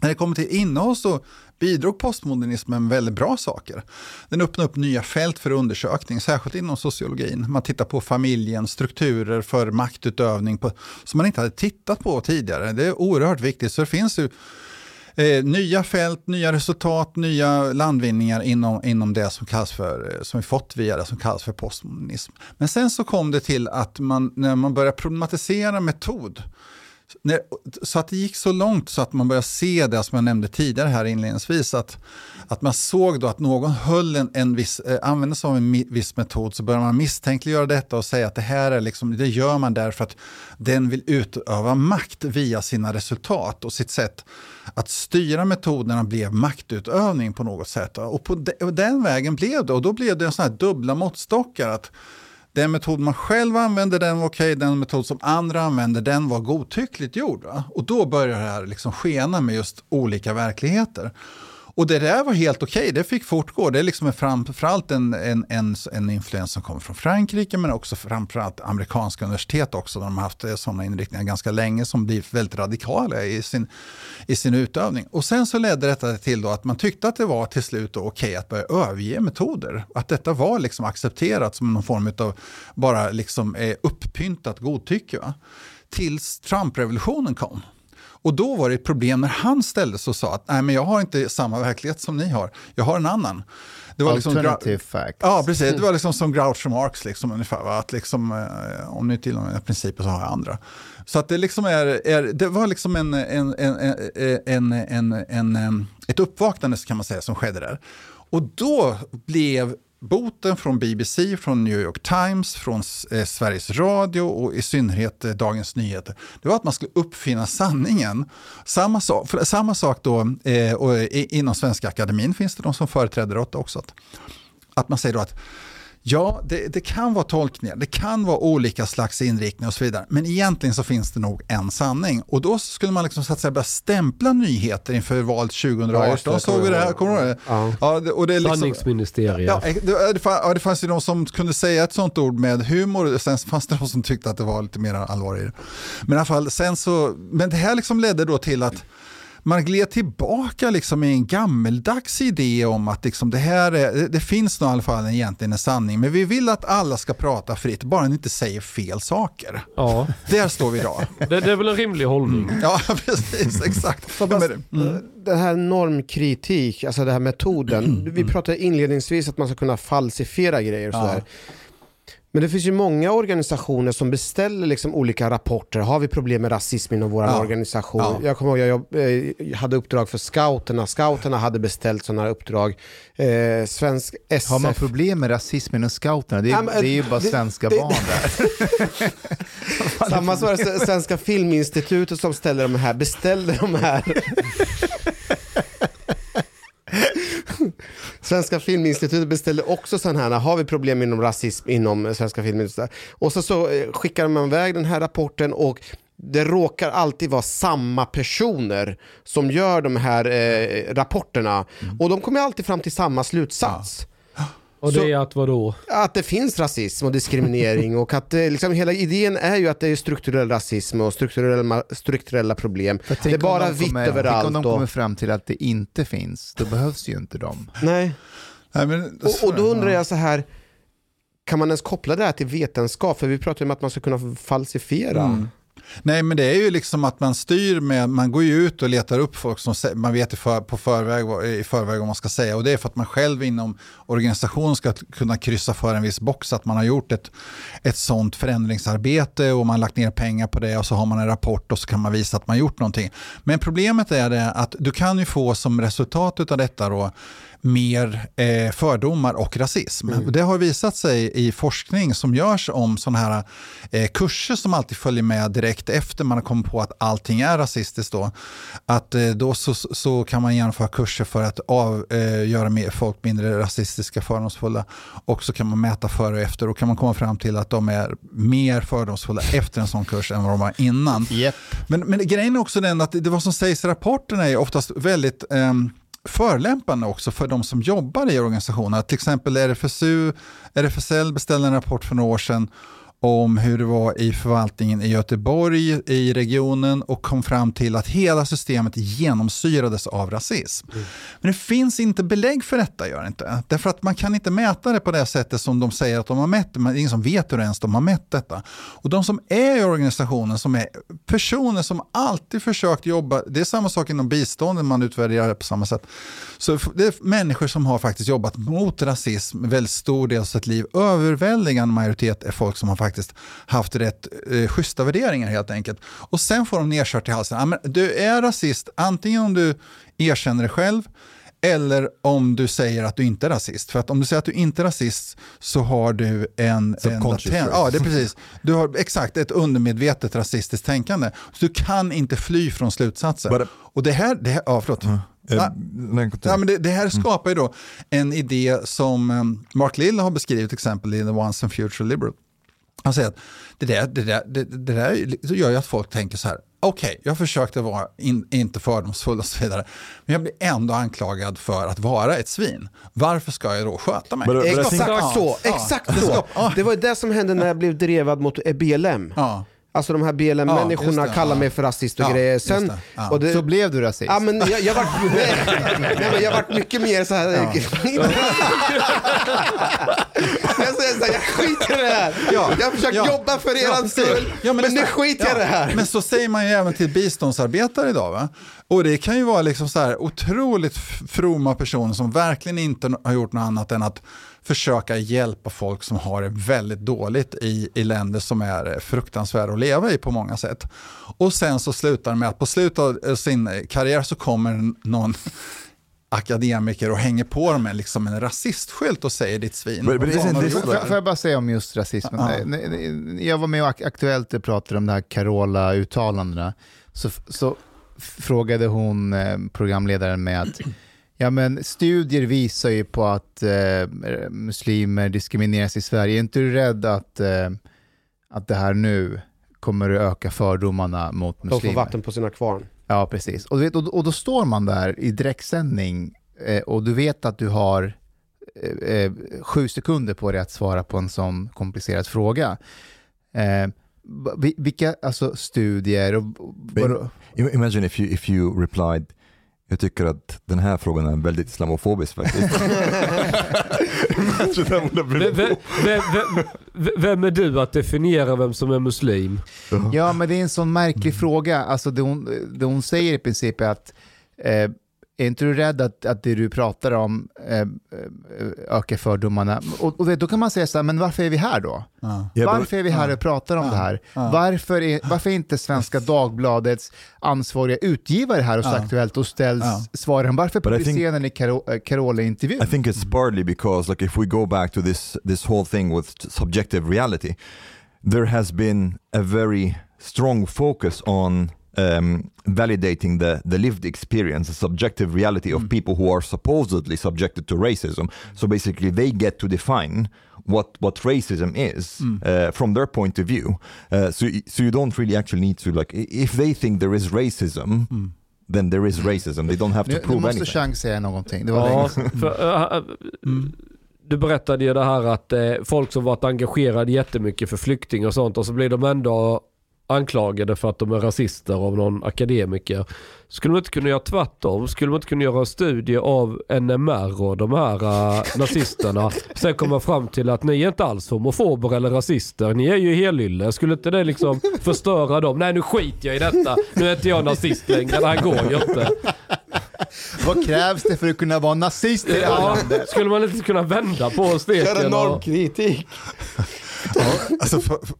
När det kommer till innehåll så bidrog postmodernismen med väldigt bra saker. Den öppnade upp nya fält för undersökning, särskilt inom sociologin. Man tittar på familjen, strukturer för maktutövning på, som man inte hade tittat på tidigare. Det är oerhört viktigt, så det finns ju eh, nya fält, nya resultat, nya landvinningar inom, inom det som, kallas för, eh, som vi fått via det som kallas för postmodernism. Men sen så kom det till att man, när man började problematisera metod, så att det gick så långt så att man började se det som jag nämnde tidigare här inledningsvis, att, att man såg då att någon höll en, en viss, eh, använde sig av en mi, viss metod så började man misstänkliggöra detta och säga att det här är liksom, det gör man därför att den vill utöva makt via sina resultat och sitt sätt att styra metoderna blev maktutövning på något sätt. Och på de, och den vägen blev det och då blev det en sån här dubbla måttstockar att den metod man själv använde den var okej, den metod som andra använde den var godtyckligt gjord. Va? Och då börjar det här liksom skena med just olika verkligheter. Och det där var helt okej, okay. det fick fortgå. Det är liksom framförallt en, en, en, en influens som kommer från Frankrike men också framförallt amerikanska universitet också. De har haft eh, sådana inriktningar ganska länge som blir väldigt radikala i sin, i sin utövning. Och sen så ledde detta till då att man tyckte att det var till slut okej okay att börja överge metoder. Att detta var liksom accepterat som någon form av bara liksom eh, upppyntat godtycke. Va? Tills Trump-revolutionen kom. Och då var det ett problem när han ställde sig och sa att Nej, men jag har inte samma verklighet som ni har, jag har en annan. Det var liksom Alternative liksom, facts. Ja, precis. Det var liksom som Groucho Marx, liksom, ungefär. Va? Att liksom, eh, om ni tillhör principer så har jag andra. Så att det, liksom är, är, det var liksom en, en, en, en, en, en, ett uppvaknande kan man säga som skedde där. Och då blev boten från BBC, från New York Times, från eh, Sveriges Radio och i synnerhet eh, Dagens Nyheter, det var att man skulle uppfinna sanningen. Samma sak, samma sak då, eh, och inom Svenska Akademin finns det de som företräder det också. Att, att man säger då att Ja, det, det, kan vara tolkningar, det kan vara olika slags inriktningar och så vidare. Men egentligen så finns det nog en sanning. Och då skulle man liksom så att säga börja stämpla nyheter inför valet 2018. Ja, det, såg vi det här, kommer du ihåg det? Ja. Ja, det, och det liksom, Sanningsministeriet. Ja, det, det, fanns, det fanns ju de som kunde säga ett sånt ord med humor, sen fanns det de som tyckte att det var lite mer allvar i det. Men i alla fall, sen så, men det här liksom ledde då till att man gled tillbaka liksom i en gammeldags idé om att liksom det här är, det finns nog i alla fall egentligen en sanning, men vi vill att alla ska prata fritt, bara ni inte säger fel saker. Ja. Där står vi idag. Det, det är väl en rimlig hållning. Ja, precis, exakt. mm. Den här normkritik, alltså den här metoden, mm. vi pratade inledningsvis att man ska kunna falsifiera grejer och sådär. Ja. Men det finns ju många organisationer som beställer liksom olika rapporter. Har vi problem med rasism inom vår ja. organisation? Ja. Jag kommer ihåg, jag, jag, eh, hade uppdrag för scouterna. Scouterna hade beställt sådana uppdrag. Eh, svensk SF... Har man problem med rasism inom scouterna? Det är, men, det är ju bara det, svenska det, barn där. Samma det Svenska Filminstitutet som ställer de här, beställer de här. Svenska Filminstitutet beställde också sådana här, har vi problem inom rasism inom Svenska Filminstitutet? Och så, så eh, skickar man iväg den här rapporten och det råkar alltid vara samma personer som gör de här eh, rapporterna. Mm. Och de kommer alltid fram till samma slutsats. Ja. Och det är att vadå? Att det finns rasism och diskriminering och att det, liksom, hela idén är ju att det är strukturell rasism och strukturella, strukturella problem. Det är bara vitt kommer, överallt. Tänk om de kommer fram till att det inte finns, då behövs ju inte de. Nej. Nej men, och, och, då undrar jag så här, kan man ens koppla det här till vetenskap? För vi pratar ju om att man ska kunna falsifiera. Mm. Nej, men det är ju liksom att man styr med, man går ju ut och letar upp folk som man vet i, för, på förväg, i förväg vad man ska säga. Och det är för att man själv inom organisationen ska kunna kryssa för en viss box, att man har gjort ett, ett sånt förändringsarbete och man har lagt ner pengar på det och så har man en rapport och så kan man visa att man gjort någonting. Men problemet är det att du kan ju få som resultat av detta då mer eh, fördomar och rasism. Mm. Det har visat sig i forskning som görs om sådana här eh, kurser som alltid följer med direkt efter man har kommit på att allting är rasistiskt. Då, att eh, då så, så kan man genomföra kurser för att av, eh, göra folk mindre rasistiska, fördomsfulla och så kan man mäta före och efter och kan man komma fram till att de är mer fördomsfulla efter en sån kurs än vad de var innan. Yep. Men, men grejen är också den att det vad som sägs i rapporterna är oftast väldigt um, förlämpande också för de som jobbar i organisationen. Till exempel RFSU, RFSL beställde en rapport för några år sedan om hur det var i förvaltningen i Göteborg, i regionen och kom fram till att hela systemet genomsyrades av rasism. Mm. Men det finns inte belägg för detta, gör det inte. Därför att man kan inte mäta det på det sättet som de säger att de har mätt det, men det är ingen som vet hur ens de har mätt detta. Och de som är i organisationen, som är personer som alltid försökt jobba, det är samma sak inom biståndet, man utvärderar det på samma sätt. Så det är människor som har faktiskt jobbat mot rasism väldigt stor del av sitt liv. Överväldigande majoritet är folk som har faktiskt haft rätt eh, schyssta värderingar helt enkelt. Och sen får de nedkört i halsen. Men du är rasist antingen om du erkänner det själv eller om du säger att du inte är rasist. För att om du säger att du inte är rasist så har du en... en latent, ja, det är precis. Du har exakt ett undermedvetet rasistiskt tänkande. Så du kan inte fly från slutsatser. But, och det här... Det här ja, förlåt. Uh. Ja, ja, men det, det, här mm. skapar ju då en idé som um, Mark Lill har beskrivit till exempel i The Once and Future Liberal. Han säger att det där, det där, det, det där gör ju att folk tänker så här, okej, jag försökte vara in, inte fördomsfull och så vidare. Men jag blir ändå anklagad för att vara ett svin. Varför ska jag då sköta mig? But, but Exakt så, exakt så. Det var det som hände när jag blev drevad mot BLM. Ja. Alltså de här Ja, BLM-människorna det, kallar ja. mig för rasist och Ja, grejer. Sen, det, ja. och det, Så blev du rasist? Ja, men jag, jag vart nej, men jag vart mycket mer så här. jag säger så här, jag skiter i det här. Ja, Jag försöker ja, jobba för ja, precis. skull, Ja, men, det nu skiter jag i ja, det här. Men så säger man ju även till biståndsarbetare idag. Va? Och det kan ju vara liksom så här otroligt fromma personer som verkligen inte har gjort något annat än att försöka hjälpa folk som har det väldigt dåligt i, i länder som är fruktansvärda att leva i på många sätt. Och sen så slutar det med att på slutet av eh, sin karriär så kommer någon akademiker och hänger på dem med liksom en rasistskylt och säger ditt svin. Får, jag bara säga om just rasismen? Nej, Jag var med och Ak- Aktuellt och pratade om det här Carola-uttalandena. Så, så frågade hon eh, programledaren med att ja, men studier visar ju på att eh, muslimer diskrimineras i Sverige. Är inte du rädd att, eh, att det här nu kommer att öka fördomarna mot De får muslimer? vatten på sina kvarn. Ja, precis. Och, du vet, och, och då står man där i direktsändning eh, och du vet att du har eh, eh, sju sekunder på dig att svara på en sån komplicerad fråga. Eh, vi- vilka alltså, studier och... Im- Imagine if you, if you replied jag tycker att den här frågan är väldigt islamofobisk faktiskt. Vem, vem, vem, vem, vem är du att definiera vem som är muslim? Ja, men det är en sån märklig fråga. Alltså det hon, det hon säger i princip är att eh, är inte du rädd att, att det du pratar om eh, eh, ökar fördomarna? Och, och då kan man säga så här, men varför är vi här då? Ja. Varför är vi här och pratar om Ja. det här? Ja. Varför, är, varför är inte Svenska Dagbladets ansvariga utgivare här hos Ja. Aktuellt och ställs Ja. svaren? Varför publicerar ni eh, Carola-intervjun? I think it's partly because like if we go back to this this whole thing with subjective reality, there has been a very strong focus on um, validating the, the lived experience, the subjective reality of people who are supposedly subjected to racism. So basically, they get to define what what racism is uh, from their point of view. Uh, so so you don't really actually need to like if they think there is racism. Then there is racism. They don't have to Nu, nu prove måste anything. Chang säga någonting. Det var Ja, för, äh, Du berättade ju det här att eh, folk som varit engagerade jättemycket för flyktingar och sånt och så blir de ändå anklagade för att de är rasister av någon akademiker. Skulle man inte kunna göra tvärtom? Skulle man inte kunna göra en studie av NMR och de här äh, nazisterna? Sen komma fram till att ni är inte alls homofober eller rasister. Ni är ju helylle. Skulle inte det liksom förstöra dem? Nej nu skiter jag i detta. Nu är inte jag nazist längre. Det här går ju inte. Vad krävs det för att kunna vara nazist i det här Ja, landet? skulle man inte kunna vända på steken? Köra och- normkritik. Ja, alltså, för, för,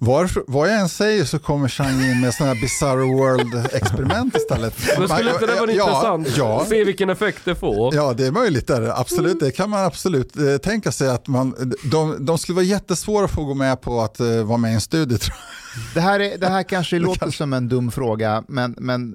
var, vad jag än säger så kommer Chang in med sådana här bizarre world-experiment istället. Men skulle inte det vara ja, intressant? Ja, Se vilken effekt det får. ja, det är möjligt. Där. Absolut, det kan man absolut eh, tänka sig. att man, de, de skulle vara jättesvåra att få gå med på att eh, vara med i en studie. Tror Det här, är, det här kanske låter som en dum fråga, men, men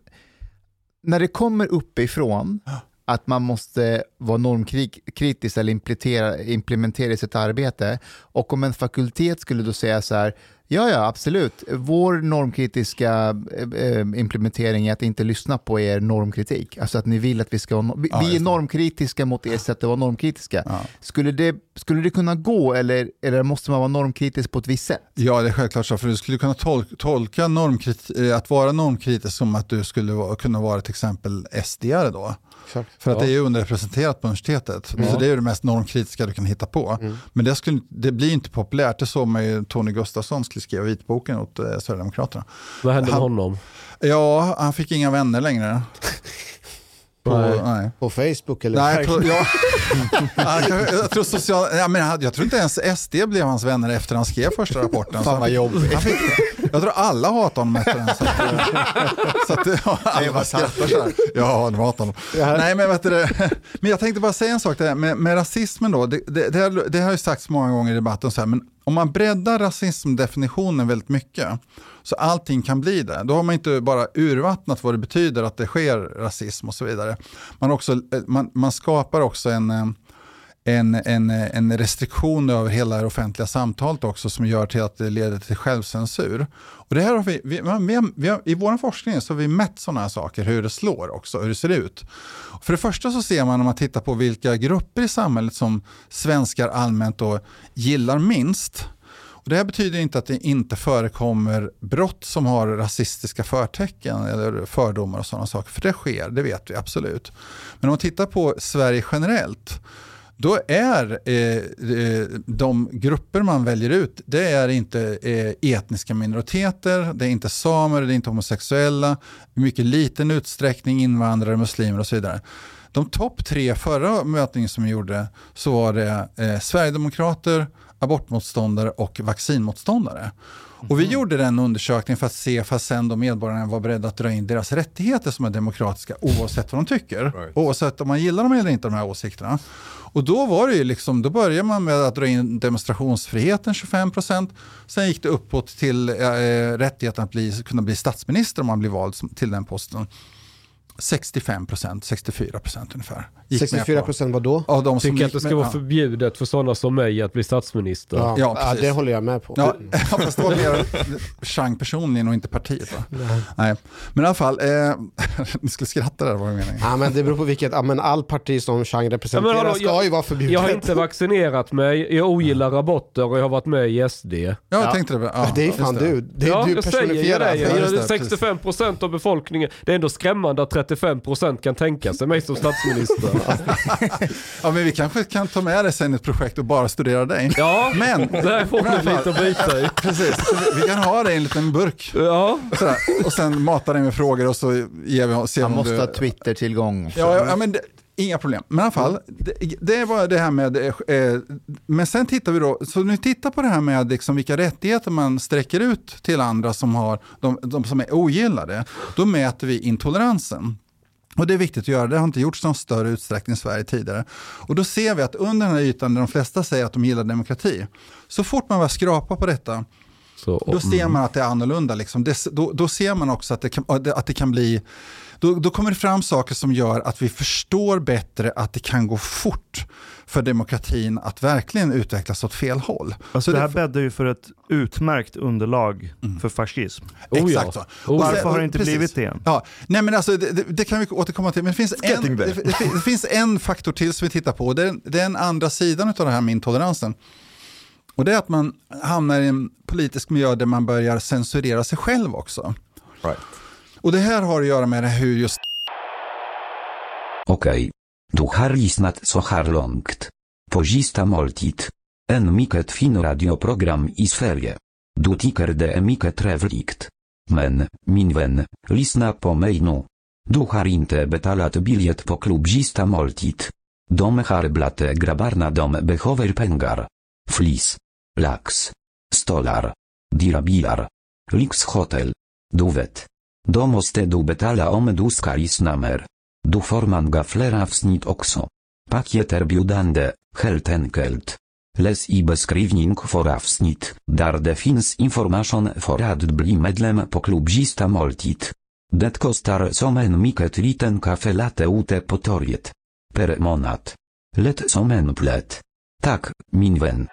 när det kommer uppifrån att man måste vara normkritisk eller implementera, implementera i sitt arbete och om en fakultet skulle då säga så här, ja ja absolut, vår normkritiska eh, eh, implementering är att inte lyssna på er normkritik. Alltså att ni vill att vi ska vara, vi, Ja, vi just är normkritiska mot ert sätt att vara normkritiska. Ja. Skulle, det, skulle det kunna gå eller, eller måste man vara normkritisk på ett visst sätt? Ja, det är självklart så. För du skulle kunna tolka, tolka normkrit, eh, att vara normkritisk som att du skulle kunna vara till exempel SD-are då. Exakt. För att Ja. det är underrepresenterat på universitetet. Så det är det mest normkritiska du kan hitta på. Men det, skulle, det blir inte populärt. Det såg man ju Tony Gustafsson skulle skriva vitboken åt eh, Sverigedemokraterna. Vad hände med Han- honom? Ja, han fick inga vänner längre. På, Nej. nej. På Facebook eller? Nej, på, ja. Jag, tror social, ja, men han- jag tror inte ens SD blev hans vänner efter han skrev första rapporten. Fan vad jobbigt. Han fick, jag tror alla hatar honom efter den. Så att, så att, ja, alla skrattar så här. Ja, de hatar honom. Nej, men, vet du, men jag tänkte bara säga en sak där, med, med rasismen då. Det, det, det, har, det har ju sagts många gånger i debatten, så här, men om man breddar rasismdefinitionen väldigt mycket, så allting kan bli det. Då har man inte bara urvattnat vad det betyder att det sker rasism och så vidare. Man, också, man, man skapar också en, eh, en, en, en restriktion över hela det offentliga samtalet också som gör till att det leder till självcensur. Och det här har vi, vi, vi, har, vi har, I vår forskning så har vi mätt sådana här saker, hur det slår också, hur det ser ut. För det första så ser man om man tittar på vilka grupper i samhället som svenskar allmänt då gillar minst. Och det här betyder inte att det inte förekommer brott som har rasistiska förtecken eller fördomar och sådana saker, för det sker, det vet vi absolut. Men om man tittar på Sverige generellt, då är eh, eh, de grupper man väljer ut, det är inte eh, etniska minoriteter, det är inte samer, det är inte homosexuella, i mycket liten utsträckning invandrare, muslimer och så vidare. De topp tre förra mötningen som vi gjorde så var det eh, Sverigedemokrater, abortmotståndare och vaccinmotståndare. Och vi gjorde den undersökningen för att se för sen då medborgarna var beredda att dra in deras rättigheter som är demokratiska oavsett vad de tycker. Right. Oavsett om man gillar dem eller inte, de här åsikterna. Och då var det ju liksom, då började man med att dra in demonstrationsfriheten 25% Sen gick det uppåt till eh, rättigheten att bli, kunna bli statsminister om man blir vald till den posten. 65 procent, 64 procent ungefär. 64 procent vad då? Av de Tycker att det ska med, vara förbjudet för sådana som mig att bli statsminister. Ja, ja, ja det håller jag med på. Ja, fast det var mer Chang personligen och inte partiet. Va? Nej. Nej. Men i alla fall, eh, ni skulle skratta där var det meningen. Ja, men det beror på vilket, ja, men all parti som Chang representerar ja, hallå, ska jag, ju vara förbjudet. Jag har inte vaccinerat mig, jag ogillar aborter och jag har varit med i SD. Ja, jag tänkte det. Ja, det är fan du. Det är ja, du personifierar. Jag säger det. 65 procent av befolkningen, det är ändå skrämmande att 35% kan tänka sig mig som statsminister. ja men vi kanske kan ta med det sen i ett projekt och bara studera dig. Ja, men, där får du lite att byta i. Precis, vi, kan ha det i en liten burk. Ja. Sådär. Och sen mata dig med frågor och så ger vi, ser Man måste du... ha Twitter-tillgång. Ja, ja, men det, Inga problem. Men i alla fall, det, det var det här med, eh, men sen tittar vi då, så nu tittar på det här med liksom vilka rättigheter man sträcker ut till andra som, har, de, de som är ogillade. Då mäter vi intoleransen. Och det är viktigt att göra, det har inte gjorts någon större utsträckning i Sverige tidigare. Och då ser vi att under den här ytan där de flesta säger att de gillar demokrati, så fort man börjar skrapa på detta, så, då ser mm. man att det är annorlunda. Liksom. Det, då, då, ser man också att det kan, att det kan bli då, då kommer det fram saker som gör att vi förstår bättre att det kan gå fort för demokratin att verkligen utvecklas åt fel håll. Alltså det här bäddar ju för ett utmärkt underlag mm. för fascism. Oh, Exakt så. Oh, Varför har det inte precis. blivit det? Ja, nej men alltså, det, det, kan vi återkomma till. Men det finns, en, det, det, finns en faktor till som vi tittar på. Det är, det är den andra sidan av det här med intoleransen. Och det är att man hamnar i en politisk miljö där man börjar censurera sig själv också. Right. Och det här har att göra med hur just... Okej. Okay. Du har lyssnat så här långt. På sista måltid. En mycket fin radioprogram i Sverige. Du tycker det är mycket trevligt. Men, min vän, lyssna på mig nu. Du har inte betalat biljett på klubb sista måltid. De har blate grabarna dom behöver pengar. Flis. Lax. Stolar. Dirabilar. Lix hotel. Du vet. Då måste du betala om du ska lyssna Du får många fler avsnitt också. Paket erbjudande, helt enkelt. Läs i beskrivning för avsnitt, där det finns information för att bli medlem på klubbista måltid. Det kostar som en mycket liten kaffe latte ute på torget. Per månad. Lätt som en plätt. Tak, min vän.